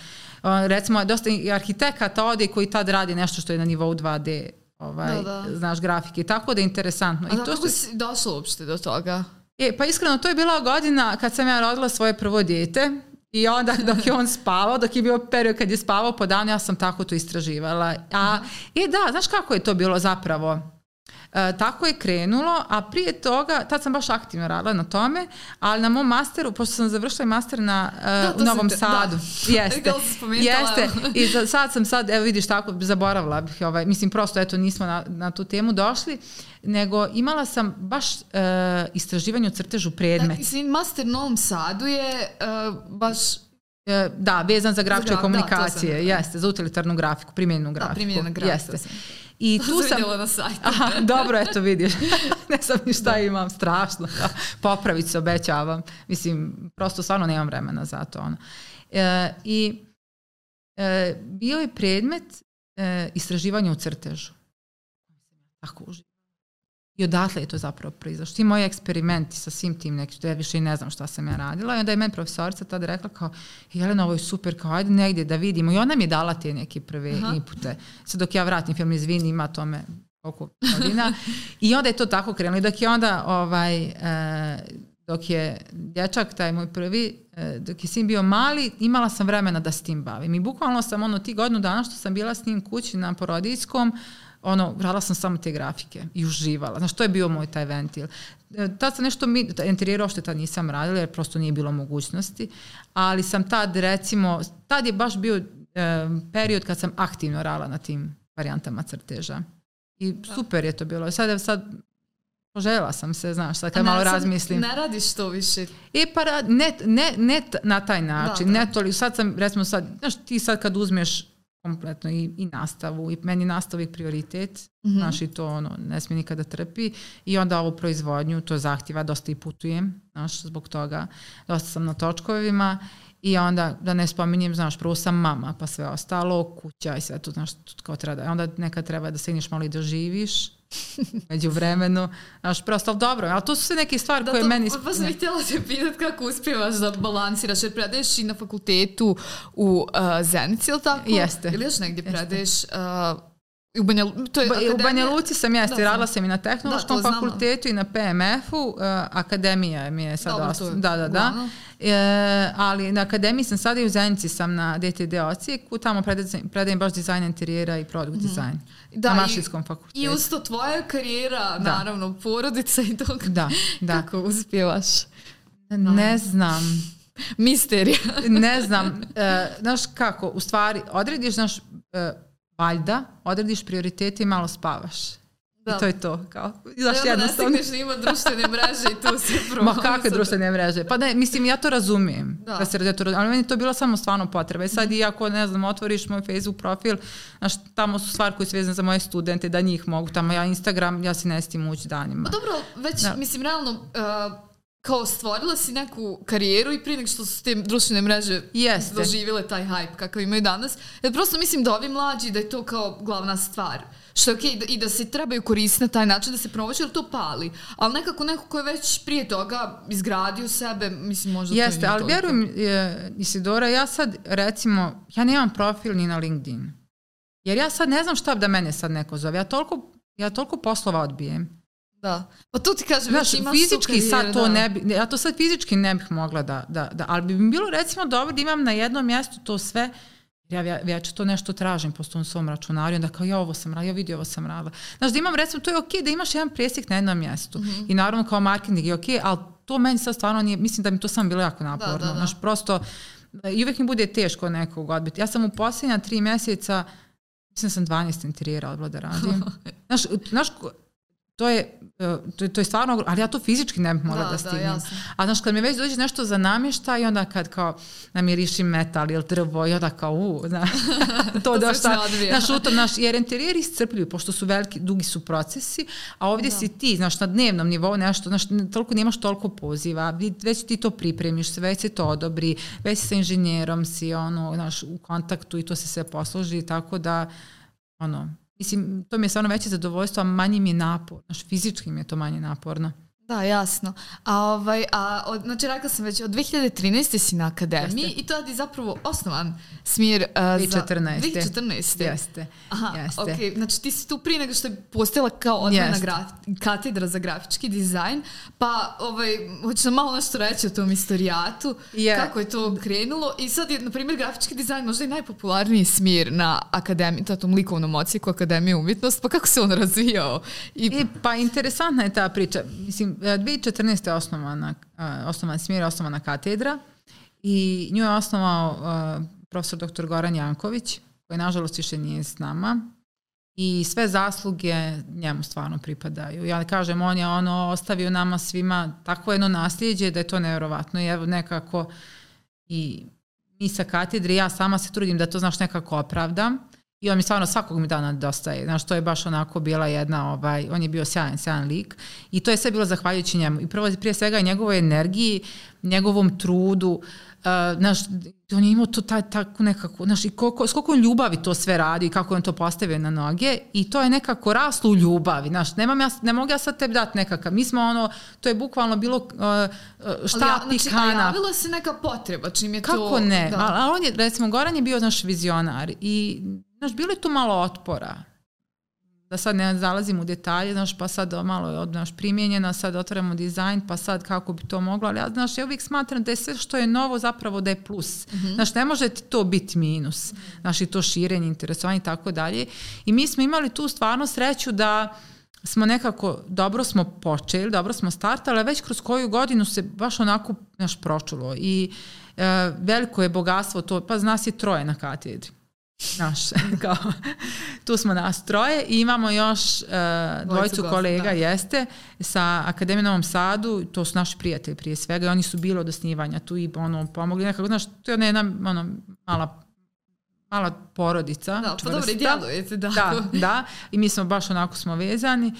uh, recimo dosta arhitekata ode koji tad radi nešto što je na nivou 2D ovaj, da, da. znaš, grafike. Tako da je interesantno. A I to kako što... si došla uopšte do toga? E, pa iskreno, to je bila godina kad sam ja rodila svoje prvo dijete i onda dok je on spavao, dok je bio period kad je spavao po danu, ja sam tako to istraživala. A, e da, znaš kako je to bilo zapravo? E, tako je krenulo, a prije toga, tad sam baš aktivno radila na tome, ali na mom masteru, pošto sam završila master na, uh, da, u Novom te, Sadu. Da. Jeste. jeste. I za, sad sam sad, evo vidiš tako, zaboravila bih, ovaj, mislim prosto, eto, nismo na, na tu temu došli, nego imala sam baš uh, istraživanje o crtežu predmet. Da, master Novom Sadu je uh, baš e, Da, vezan za grafičke da, komunikacije, da, jeste, za utilitarnu grafiku, primjenjenu grafiku. Da, primjenjena grafika. Jeste. Sam. I tu sam... na sajtu. Aha, dobro, eto vidiš. ne znam ni šta imam, strašno. Popravit se, obećavam. Mislim, prosto stvarno nemam vremena za to. Ono. E, I e, bio je predmet e, istraživanja u crtežu. Tako uživo. I odatle je to zapravo proizašlo. Ti moji eksperimenti sa svim tim nekim, ja više i ne znam šta sam ja radila. I onda je meni profesorica tada rekla kao, Jelena, ovo je super, kao ajde negdje da vidimo. I ona mi je dala te neke prve Aha. inpute. Sad dok ja vratim film, izvini, ima tome oko godina. I onda je to tako krenulo. I dok je onda, ovaj, e, dok je dječak, taj moj prvi, e, dok je sin bio mali, imala sam vremena da s tim bavim. I bukvalno sam ono ti godinu dana što sam bila s njim kući na porodijskom, ono, radila sam samo te grafike i uživala. Znaš, to je bio moj taj ventil. E, tad sam nešto, mi, interijera ošte tad nisam radila jer prosto nije bilo mogućnosti, ali sam tad recimo, tad je baš bio e, period kad sam aktivno radila na tim varijantama crteža. I da. super je to bilo. Sad, sad Poželjela sam se, znaš, sad kad ne, malo razmislim. Ne radiš to više. E pa ne, ne, ne na taj način, da, da. ne toliko. Sad sam, recimo sad, znaš, ti sad kad uzmeš kompletno i, i nastavu. I meni nastavu je prioritet, mm -hmm. znaš i to ono, ne smije nikada trpi. I onda ovu proizvodnju, to zahtjeva, dosta i putujem, znaš, zbog toga, dosta sam na točkovima i onda, da ne spominjem, znaš, prvo sam mama, pa sve ostalo, kuća i sve to, znaš, kao treba da, onda nekad treba da stigneš malo i da živiš, među vremenu, znaš, prosto, ali dobro, ali to su sve neke stvari da, koje to, meni... Pa sam htjela te pitat kako uspijevaš da balansiraš, jer predaješ i na fakultetu u uh, Zenici, ili tako? Jeste. Ili još negdje predaješ... Uh, U Banja, to je ba, u Banja Luci sam ja, da, radila sam i na tehnološkom da, fakultetu i na PMF-u, uh, akademija mi je sad Dobro, da, da, da. E, ali na akademiji sam sada i u Zenici sam na DTD Ocijeku, tamo predajem, predajem baš dizajn interijera i produkt mm dizajn. Da, na mašinskom fakultetu. I usto tvoja karijera, da. naravno, porodica i tog. Da, da. Kako uspijevaš? Ne znam. Misterija. ne znam. E, znaš kako, u stvari, odrediš, znaš, e, valjda odrediš prioritete i malo spavaš. Da. I to je to. Kao, znaš, da, jednostavno... da ima društvene mreže i tu se promovisati. Ma kakve društvene mreže? Pa ne, mislim, ja to razumijem. Da. da se radi to, ali meni to bilo samo stvarno potreba. I sad, iako, ne znam, otvoriš moj Facebook profil, znaš, tamo su stvari koje su vezane za moje studente, da njih mogu tamo, ja Instagram, ja se ne stim ući danima. Pa dobro, već, da. mislim, realno, uh, kao stvorila si neku karijeru i prije nego što su te društvene mreže Jeste. doživjele taj hype kakav imaju danas. Jer prosto mislim da ovi mlađi da je to kao glavna stvar. Što je okej okay, i da se trebaju koristiti na taj način da se promoći jer to pali. Ali nekako neko ko je već prije toga izgradio sebe, mislim možda Jeste, to ali vjerujem Isidora, ja sad recimo, ja nemam profil ni na LinkedIn. Jer ja sad ne znam šta da mene sad neko zove. Ja toliko, ja toliko poslova odbijem Da. Pa tu ti kažem, Znaš, ima fizički sad to da. ne bi, ja to sad fizički ne bih mogla da, da, da, ali bi mi bilo recimo dobro da imam na jednom mjestu to sve, ja već to nešto tražim po tom svom računaru, onda kao ja ovo sam radila, ja vidio ovo sam radila. Znaš, da imam recimo, to je okej okay, da imaš jedan presjek na jednom mjestu mm -hmm. i naravno kao marketing je okej, okay, ali to meni sad stvarno nije, mislim da mi to sam bilo jako naporno. Da, da, da. Znaš, prosto, i uvijek mi bude teško nekog odbiti. Ja sam u posljednja tri mjeseca, mislim da sam 12 interijera odbila da radim. znaš, znaš, to je E, to, to je stvarno, ali ja to fizički ne bih mogla da, da, da stignem. Da, A znaš, kad mi već dođe nešto za namješta i onda kad kao namirišim metal ili drvo i onda kao, u, znaš, to, da šta, znaš, u tom, znaš, jer interijeri iscrpljuju, pošto su veliki, dugi su procesi, a ovdje da. si ti, znaš, na dnevnom nivou nešto, znaš, toliko nemaš toliko poziva, već ti to pripremiš, već se to odobri, već sa inženjerom si, ono, znaš, u kontaktu i to se sve posloži, tako da, ono, Mislim, to mi je stvarno veće zadovoljstvo, a manji mi je napor. Znaš, fizički mi je to manje naporno. Da, jasno. A, ovaj, a od, znači, rekla sam već, od 2013. si na akademiji Jeste. i to je zapravo osnovan smir uh, 2014. za... 2014. Jeste. Aha, Jeste. ok. Znači, ti si tu prije nego što je postala kao odvojna graf, katedra za grafički dizajn, pa ovaj, hoću nam malo nešto reći o tom istorijatu, yeah. kako je to krenulo i sad je, na primjer, grafički dizajn možda i najpopularniji smir na akademiji, na tom likovnom ocijeku Akademije umjetnost, pa kako se on razvijao? I... I, pa interesantna je ta priča. Mislim, 2014. je osnovana, osnovan smjer, osnovana katedra i nju je osnovao profesor dr. Goran Janković, koji nažalost više nije s nama i sve zasluge njemu stvarno pripadaju. Ja kažem, on je ono ostavio nama svima takvo jedno nasljeđe da je to nevjerovatno i evo nekako i mi sa katedre, ja sama se trudim da to znaš nekako opravdam I on mi stvarno svakog mi dana dostaje. Znaš, to je baš onako bila jedna, ovaj, on je bio sjajan, sjajan lik. I to je sve bilo zahvaljujući njemu. I prvo, prije svega njegovoj energiji, njegovom trudu, uh, znaš, on je imao to taj, tako nekako, znaš, i koliko, s koliko ljubavi to sve radi i kako on to postavio na noge i to je nekako raslo u ljubavi, znaš, nemam ja, ne mogu ja sad tebi dati nekakav, mi smo ono, to je bukvalno bilo uh, šta ja, znači, kana. A javila se neka potreba, čim je kako to... Kako ne, da. ali on je, recimo, Goran je bio naš vizionar i Znaš, bilo je tu malo otpora. Da sad ne zalazim u detalje, znaš, pa sad malo je od, naš, primjenjeno, sad otvaramo dizajn, pa sad kako bi to moglo, ali ja, znaš, ja uvijek smatram da je sve što je novo zapravo da je plus. Mm -hmm. Znaš, ne može ti to biti minus. Znaš, i to širenje, interesovanje i tako dalje. I mi smo imali tu stvarno sreću da smo nekako, dobro smo počeli, dobro smo startali, ali već kroz koju godinu se baš onako naš pročulo i e, veliko je bogatstvo to, pa zna se troje na katedri naš, kao, tu smo nas troje i imamo još uh, dvojicu kolega, da. jeste, sa Akademije Novom Sadu, to su naši prijatelji prije svega i oni su bili od osnivanja tu i ono, pomogli nekako, znaš, to je jedna ono, mala mala porodica. Da, pa dobro, djelujete, da. Da, da, i mi smo baš onako smo vezani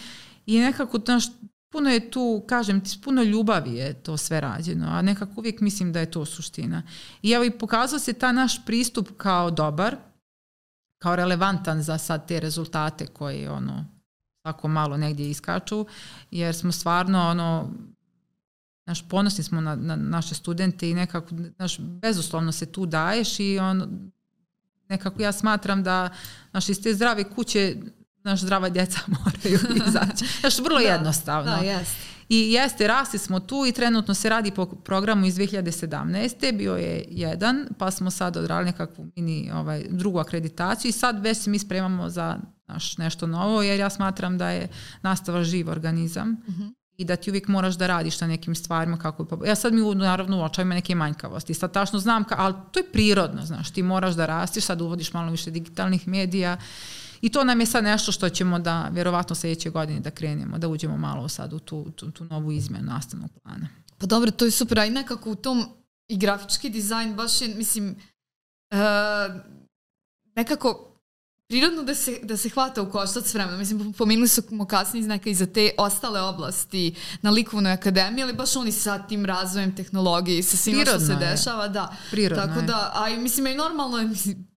i nekako, naš, puno je tu, kažem ti, puno ljubavi je to sve rađeno, a nekako uvijek mislim da je to suština. I evo i pokazao se ta naš pristup kao dobar, kao relevantan za sad te rezultate koji ono tako malo negdje iskaču, jer smo stvarno ono naš ponosni smo na, na naše studente i nekako naš bezuslovno se tu daješ i on nekako ja smatram da naš iz te zdrave kuće naš zdrava djeca moraju izaći. Znaš, vrlo da, jednostavno. Da, jest. I jeste, rasli smo tu i trenutno se radi po programu iz 2017. Bio je jedan, pa smo sad odrali nekakvu mini ovaj, drugu akreditaciju i sad već se mi spremamo za naš, nešto novo, jer ja smatram da je nastava živ organizam. Mhm. -huh i da ti uvijek moraš da radiš na nekim stvarima kako pa ja sad mi naravno uočavam neke manjkavosti sad tačno znam ka, ali to je prirodno znaš ti moraš da rastiš sad uvodiš malo više digitalnih medija i to nam je sad nešto što ćemo da vjerovatno sljedeće godine da krenemo da uđemo malo sad u tu, tu, tu novu izmjenu nastavnog plana pa dobro to je super a i nekako u tom i grafički dizajn baš je mislim uh, nekako prirodno da se, da se hvata u koštac s vremenom. Mislim, pominuli smo kasnije neka i za te ostale oblasti na likovnoj akademiji, ali baš oni sa tim razvojem tehnologije i sa svima što se je. dešava, da. Prirodno Tako je. da, a i mislim, i normalno je, mislim,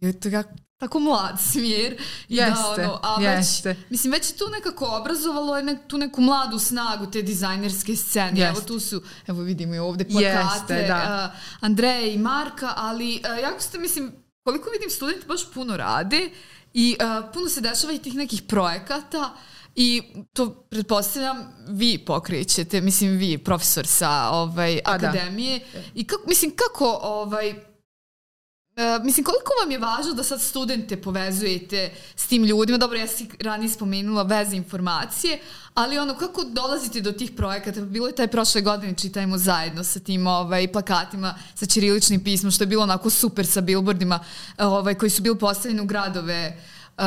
je to kako tako mlad smjer. I da, jeste, da, ono, a jeste. Već, mislim, već je tu nekako obrazovalo je ne, tu neku mladu snagu te dizajnerske scene. Jeste. Evo tu su, evo vidimo i ovde plakate jeste, da. uh, Andreje i Marka, ali uh, jako ste, mislim, koliko vidim studenti baš puno rade i uh, puno se dešava i tih nekih projekata i to pretpostavljam vi pokrećete, mislim vi profesor sa ovaj A, da. akademije da. i kako mislim kako ovaj Uh, mislim, koliko vam je važno da sad studente povezujete s tim ljudima? Dobro, ja si ranije spomenula veze informacije, ali ono, kako dolazite do tih projekata? Bilo je taj prošle godine, čitajmo zajedno sa tim ovaj, plakatima, sa ćiriličnim pismom, što je bilo onako super sa billboardima ovaj, koji su bili postavljeni u gradove uh,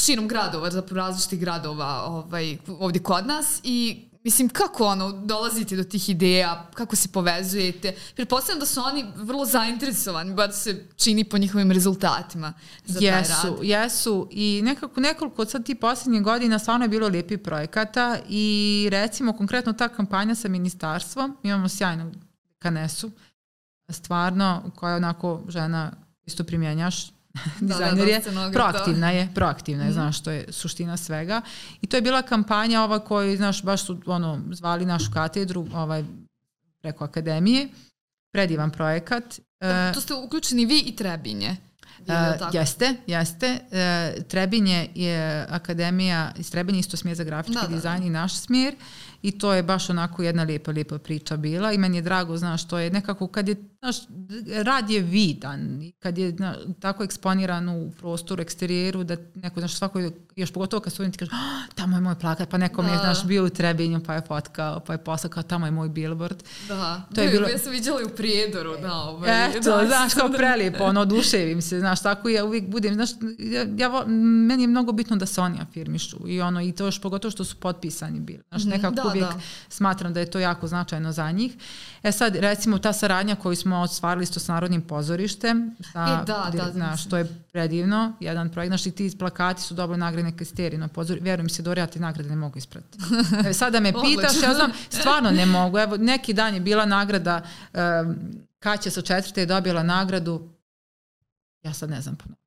širom gradova, zapravo različitih gradova ovaj, ovdje kod nas i Mislim, kako ono, dolazite do tih ideja, kako se povezujete? Pretpostavljam da su oni vrlo zainteresovani, bar se čini po njihovim rezultatima za jesu, taj rad. Jesu, i nekako nekoliko od sad ti posljednjih godina stvarno je bilo lijepi projekata i recimo konkretno ta kampanja sa ministarstvom, imamo sjajnu kanesu, stvarno, koja je onako žena isto primjenjaš, dizajner je, proaktivna je, proaktivna je, -hmm. znaš, to je suština svega. I to je bila kampanja ova koju, znaš, baš su ono, zvali našu katedru ovaj, preko akademije, predivan projekat. Da, to ste uključeni vi i Trebinje. Uh, jeste, jeste. Uh, Trebinje je akademija, iz Trebinje isto smjer za grafički da, dizajn da. i naš smjer i to je baš onako jedna lijepa, lijepa priča bila. I meni je drago, znaš, to je nekako kad je, znaš, rad je vidan kad je na, tako eksponiran u prostoru, eksterijeru, da neko, znaš, svako, još pogotovo kad studenti kažu, oh, tamo je moj plakat, pa neko da. mi je, znaš, bio u Trebinju, pa je fotkao, pa je poslao, tamo je moj billboard. Da, to je bilo... ja sam vidjela u Prijedoru, da, ovaj, Eto, da, znaš, kao prelijepo, ono, oduševim se, znaš, tako ja uvijek budem, znaš, ja, ja, meni je mnogo bitno da se oni afirmišu i ono, i to još pogotovo što su potpisani bili, znaš, mhm, nekako da, uvijek da. smatram da je to jako značajno za njih. E sad, recimo, ta saradnja koju smo ostvarili s Narodnim pozorištem, sa, e, da, da, znaš, to je predivno, jedan projekt, znaš, i ti plakati su dobro nagrade kriterije na pozor, vjerujem se, Dori, ja ti nagrade ne mogu isprati. E, sada me pitaš, ja znam, stvarno ne mogu. Evo, neki dan je bila nagrada, um, Kaća sa četvrte je dobila nagradu, ja sad ne znam ponovno.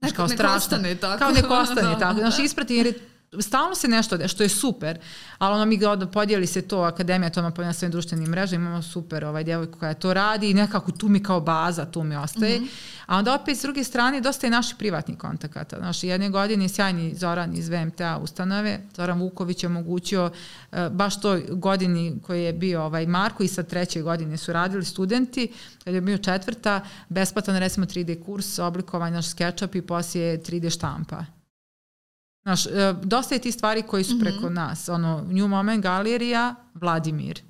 Neko, kao strašno. ostane tako. Kao neko ostane da, tako. Znaš, isprati jer je stalno se nešto, što je super, ali ono mi ga podijeli se to, akademija to na svojim društvenim mrežama, imamo super ovaj djevojku koja to radi i nekako tu mi kao baza, tu mi ostaje. Mm -hmm. A onda opet s druge strane dosta je naših privatnih kontakata. Znaš, jedne godine sjajni Zoran iz VMTA ustanove, Zoran Vuković je omogućio uh, baš toj godini koji je bio ovaj Marko i sa treće godine su radili studenti, kad je bio četvrta, besplatan recimo 3D kurs, oblikovan naš SketchUp i poslije 3D štampa. Znaš, e, dosta je ti stvari koji su preko mm -hmm. nas. Ono, New Moment Galerija, Vladimir.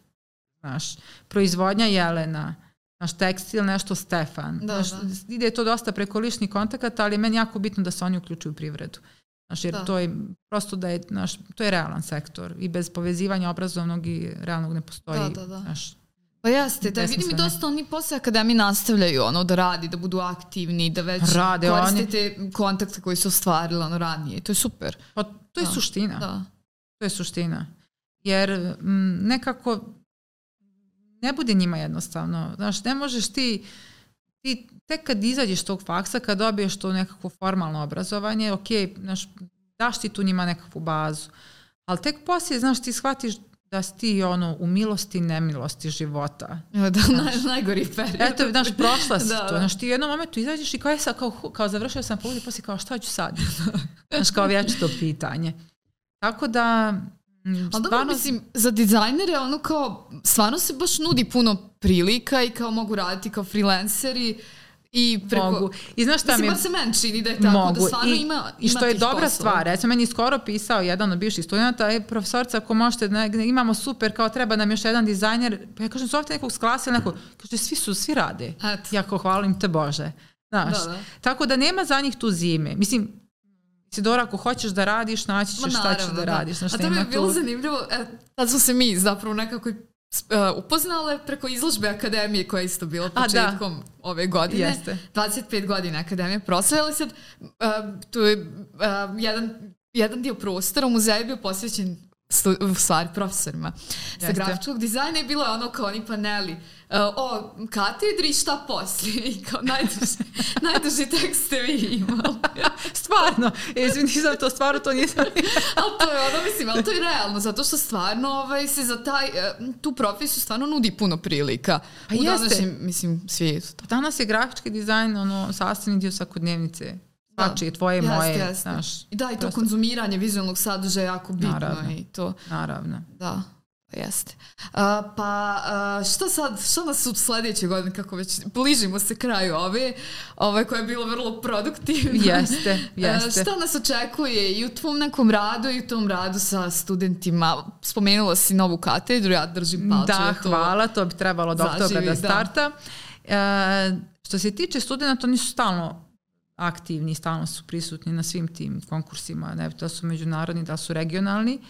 Znaš, proizvodnja Jelena. Naš tekstil, nešto Stefan. Da, znaš, da. Ide to dosta preko ličnih kontakata, ali je meni jako bitno da se oni uključuju u privredu. Znaš, jer da. to je prosto da je, znaš, to je realan sektor i bez povezivanja obrazovnog i realnog ne postoji. Da, da, da. Znaš, Pa jeste, da vidim i dosta oni posle akademije nastavljaju ono da radi, da budu aktivni, da već Rade koristite oni... kontakte koji su ostvarili ono ranije. To je super. Pa to je da. suština. Da. To je suština. Jer m, nekako ne bude njima jednostavno. Znaš, ne možeš ti ti tek kad izađeš tog faksa, kad dobiješ to nekako formalno obrazovanje, ok, znaš, daš ti tu njima nekakvu bazu. Ali tek poslije, znaš, ti shvatiš da si ti ono u milosti nemilosti života. Da, znaš, naj, najgori period. Eto, znaš, prošla si da, to. Znaš, ti u jednom momentu izađeš i kao, sad, kao, kao završio sam put i poslije kao šta ću sad? znaš, kao vječito pitanje. Tako da, Ali dobro, mislim, za dizajnere ono kao, stvarno se baš nudi puno prilika i kao mogu raditi kao freelanceri i preko... Mogu. I znaš šta mislim, mi... se meni čini da je tako, da mogu. da stvarno I, ima, ima I što je dobra poslova. stvar, recimo meni skoro pisao jedan od bivših studenta, je profesorca, ako možete, ne, imamo super, kao treba nam još jedan dizajner, pa ja kažem, zovite nekog s klasa, neko, kaže, svi su, svi rade. Eto. Ja kao hvalim te Bože. Znaš, Da, da. tako da nema za njih tu zime. Mislim, Sidora, ako hoćeš da radiš, naći ćeš Ma, šta ćeš naravno, da, radiš. Znaš, A to mi je bilo tu- zanimljivo, e, tad smo se mi zapravo nekako upoznale preko izložbe akademije koja je isto bila A, da. početkom ove godine. Jeste. 25 godina akademije proslavili sad. Uh, tu je uh, jedan, jedan dio prostora u muzeju bio posvećen stu, u stvari profesorima sa grafičkog dizajna i bilo je ono kao oni paneli uh, o katedri šta poslije i kao najduži, najduži tekst ste vi imali. Stvarno, izvini, nisam to stvarno to nisam. ali to je ono, mislim, ali to je realno, zato što stvarno ovaj, se za taj, e, tu profesiju stvarno nudi puno prilika Pa u jeste. današnjem, mislim, svijetu. Danas je grafički dizajn ono, sastavni dio svakodnevnice. Da. Znači, tvoje, Jeste, moje, jeste. znaš, I da, i to prosto- konzumiranje vizualnog sadržaja je jako bitno Naravno. i to, naravno. da. Jeste. A, pa a, šta sad, šta nas u sledeće godine, kako već bližimo se kraju ove, ove koje je bilo vrlo produktivno. Jeste, jeste. šta nas očekuje i u tvom nekom radu i u tom radu sa studentima? Spomenula si novu katedru, ja držim palče. Da, to- hvala, to bi trebalo do oktobra da da. starta. E, što se tiče studenta, oni su stalno aktivni, stalno su prisutni na svim tim konkursima, ne da su međunarodni, da su regionalni.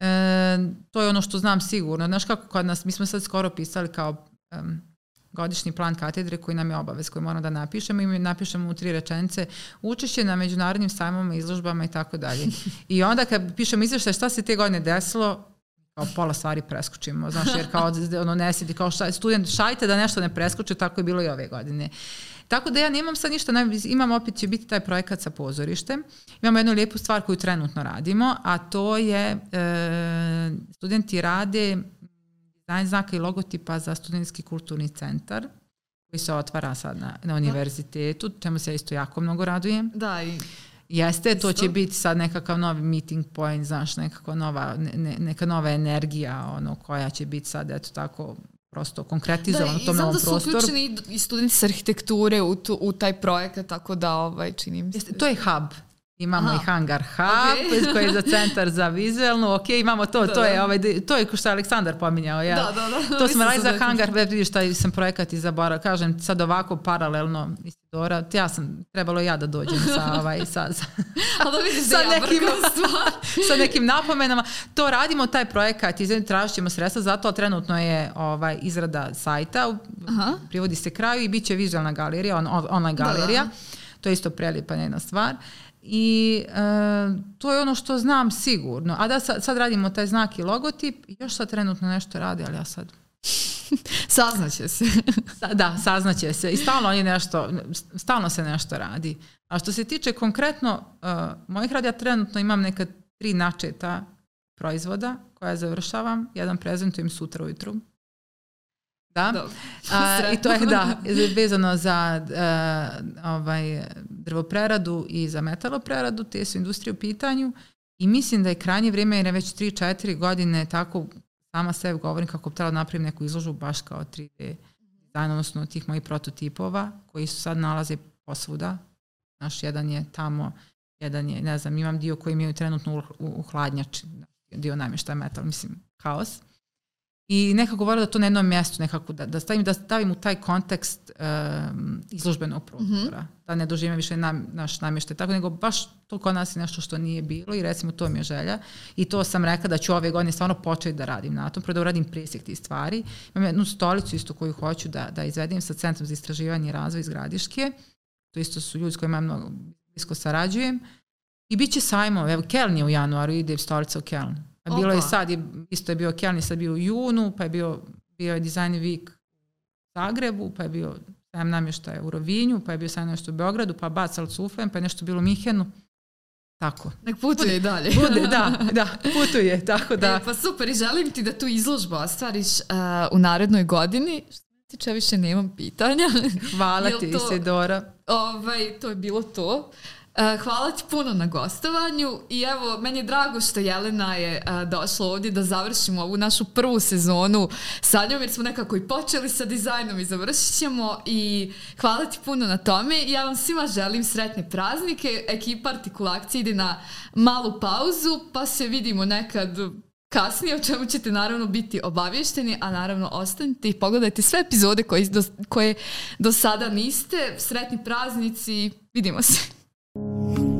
E, to je ono što znam sigurno. Znaš kako kod nas, mi smo sad skoro pisali kao em, godišnji plan katedre koji nam je obavez, koji moramo da napišemo i mi napišemo u tri rečenice učešće na međunarodnim sajmovima, izložbama i tako dalje. I onda kad pišemo izveštaj šta se te godine desilo, kao pola stvari preskočimo, znaš, jer kao ono ne sedi, kao šta, student, šajte da nešto ne preskoče, tako je bilo i ove godine. Tako da ja nemam sad ništa, imam opet će biti taj projekat sa pozorištem. Imamo jednu lijepu stvar koju trenutno radimo, a to je e, studenti rade dizajn znaka i logotipa za studentski kulturni centar koji se otvara sad na, na univerzitetu, čemu se isto jako mnogo radujem. Da, i Jeste, to će biti sad nekakav novi meeting point, znaš, nekakva nova, ne, neka nova energija, ono, koja će biti sad, eto tako, prosto konkretizovana da, tom i znam da su prostoru. uključeni i- studenti sa arhitekture u, tu, u taj projekat, tako da ovaj, čini mi se. Jeste, to je hub. Imamo Aha. i hangar hub Ok. koji je za centar za vizualnu. Ok, imamo to, Da, to je da. ovaj to je što je Aleksandar pominjao, ja. Da, da, da. To smo ste radili za hangar, već vidiš taj sam projekat izabrao, kažem sad ovako paralelno Isidora, ja sam trebalo ja da dođem sa ovaj sa, sa, da sa da ja nekim, sa nekim napomenama. To radimo, taj projekat, i tražit ćemo sredstva, zato trenutno je ovaj, izrada sajta, Aha. privodi se kraju i bit će vizualna galerija, on, on- online Da, da. galerija. To je isto prelijepa jedna stvar. I e, to je ono što znam sigurno. A da sad, sad radimo taj znak i logotip, još sad trenutno nešto radi, ali ja sad Saznaće se. Sa- Da, saznaće se. I stalno oni nešto, stalno se nešto radi. A što se tiče konkretno uh, mojih radi, ja trenutno imam neka tri načeta proizvoda koja završavam. Jedan prezentujem sutra ujutru. Da. Dobro. A, I to je da, vezano za uh, ovaj, drvopreradu i za metalopreradu, te su industrije u pitanju i mislim da je krajnje vrijeme, jer je već 3-4 godine tako sama sebi govorim kako bi trebala da napravim neku izložbu baš kao 3D dizajn, odnosno tih mojih prototipova koji su sad nalaze posvuda. Naš jedan je tamo, jedan je, ne znam, imam dio koji imaju trenutno u, u, u hladnjači, dio namještaja metal, mislim, haos. I nekako volim da to na jednom mjestu nekako da, da, stavim, da stavim u taj kontekst um, izložbenog prostora. Mm -hmm. Da ne doživim više nam, naš namještaj tako, nego baš to kod nas je nešto što nije bilo i recimo to mi je želja. I to sam rekla da ću ove godine stvarno početi da radim na tom, prvo da uradim presjek tih stvari. Imam jednu stolicu isto koju hoću da, da izvedim sa Centrom za istraživanje i razvoj iz Gradiške. To isto su ljudi s kojima mnogo blisko sarađujem. I bit će sajmo, evo Keln je u januaru, ide stolica u Keln bilo Opa. je sad, isto je bio Kelni, sad bio u junu, pa je bio, bio je Design Week u Zagrebu, pa je bio sajam namještaja u Rovinju, pa je bio sajam nešto u Beogradu, pa Bacal Cufem, pa je nešto bilo u Mihenu. Tako. Nek putuje bude, i dalje. Bude, da, da, putuje, tako da. E, pa super i želim ti da tu izložbu ostvariš uh, u narednoj godini. Što tiče, više nemam pitanja. Hvala ti, to, Isidora. Ovaj, to je bilo to. Uh, hvala ti puno na gostovanju i evo, meni je drago što Jelena je uh, došla ovdje da završimo ovu našu prvu sezonu sa njom jer smo nekako i počeli sa dizajnom i završit ćemo i hvala ti puno na tome ja vam svima želim sretne praznike ekipa Artikulakcije ide na malu pauzu pa se vidimo nekad kasnije, o čemu ćete naravno biti obavješteni, a naravno ostanite i pogledajte sve epizode koje do, koje do sada niste. Sretni praznici, vidimo se. Thank you.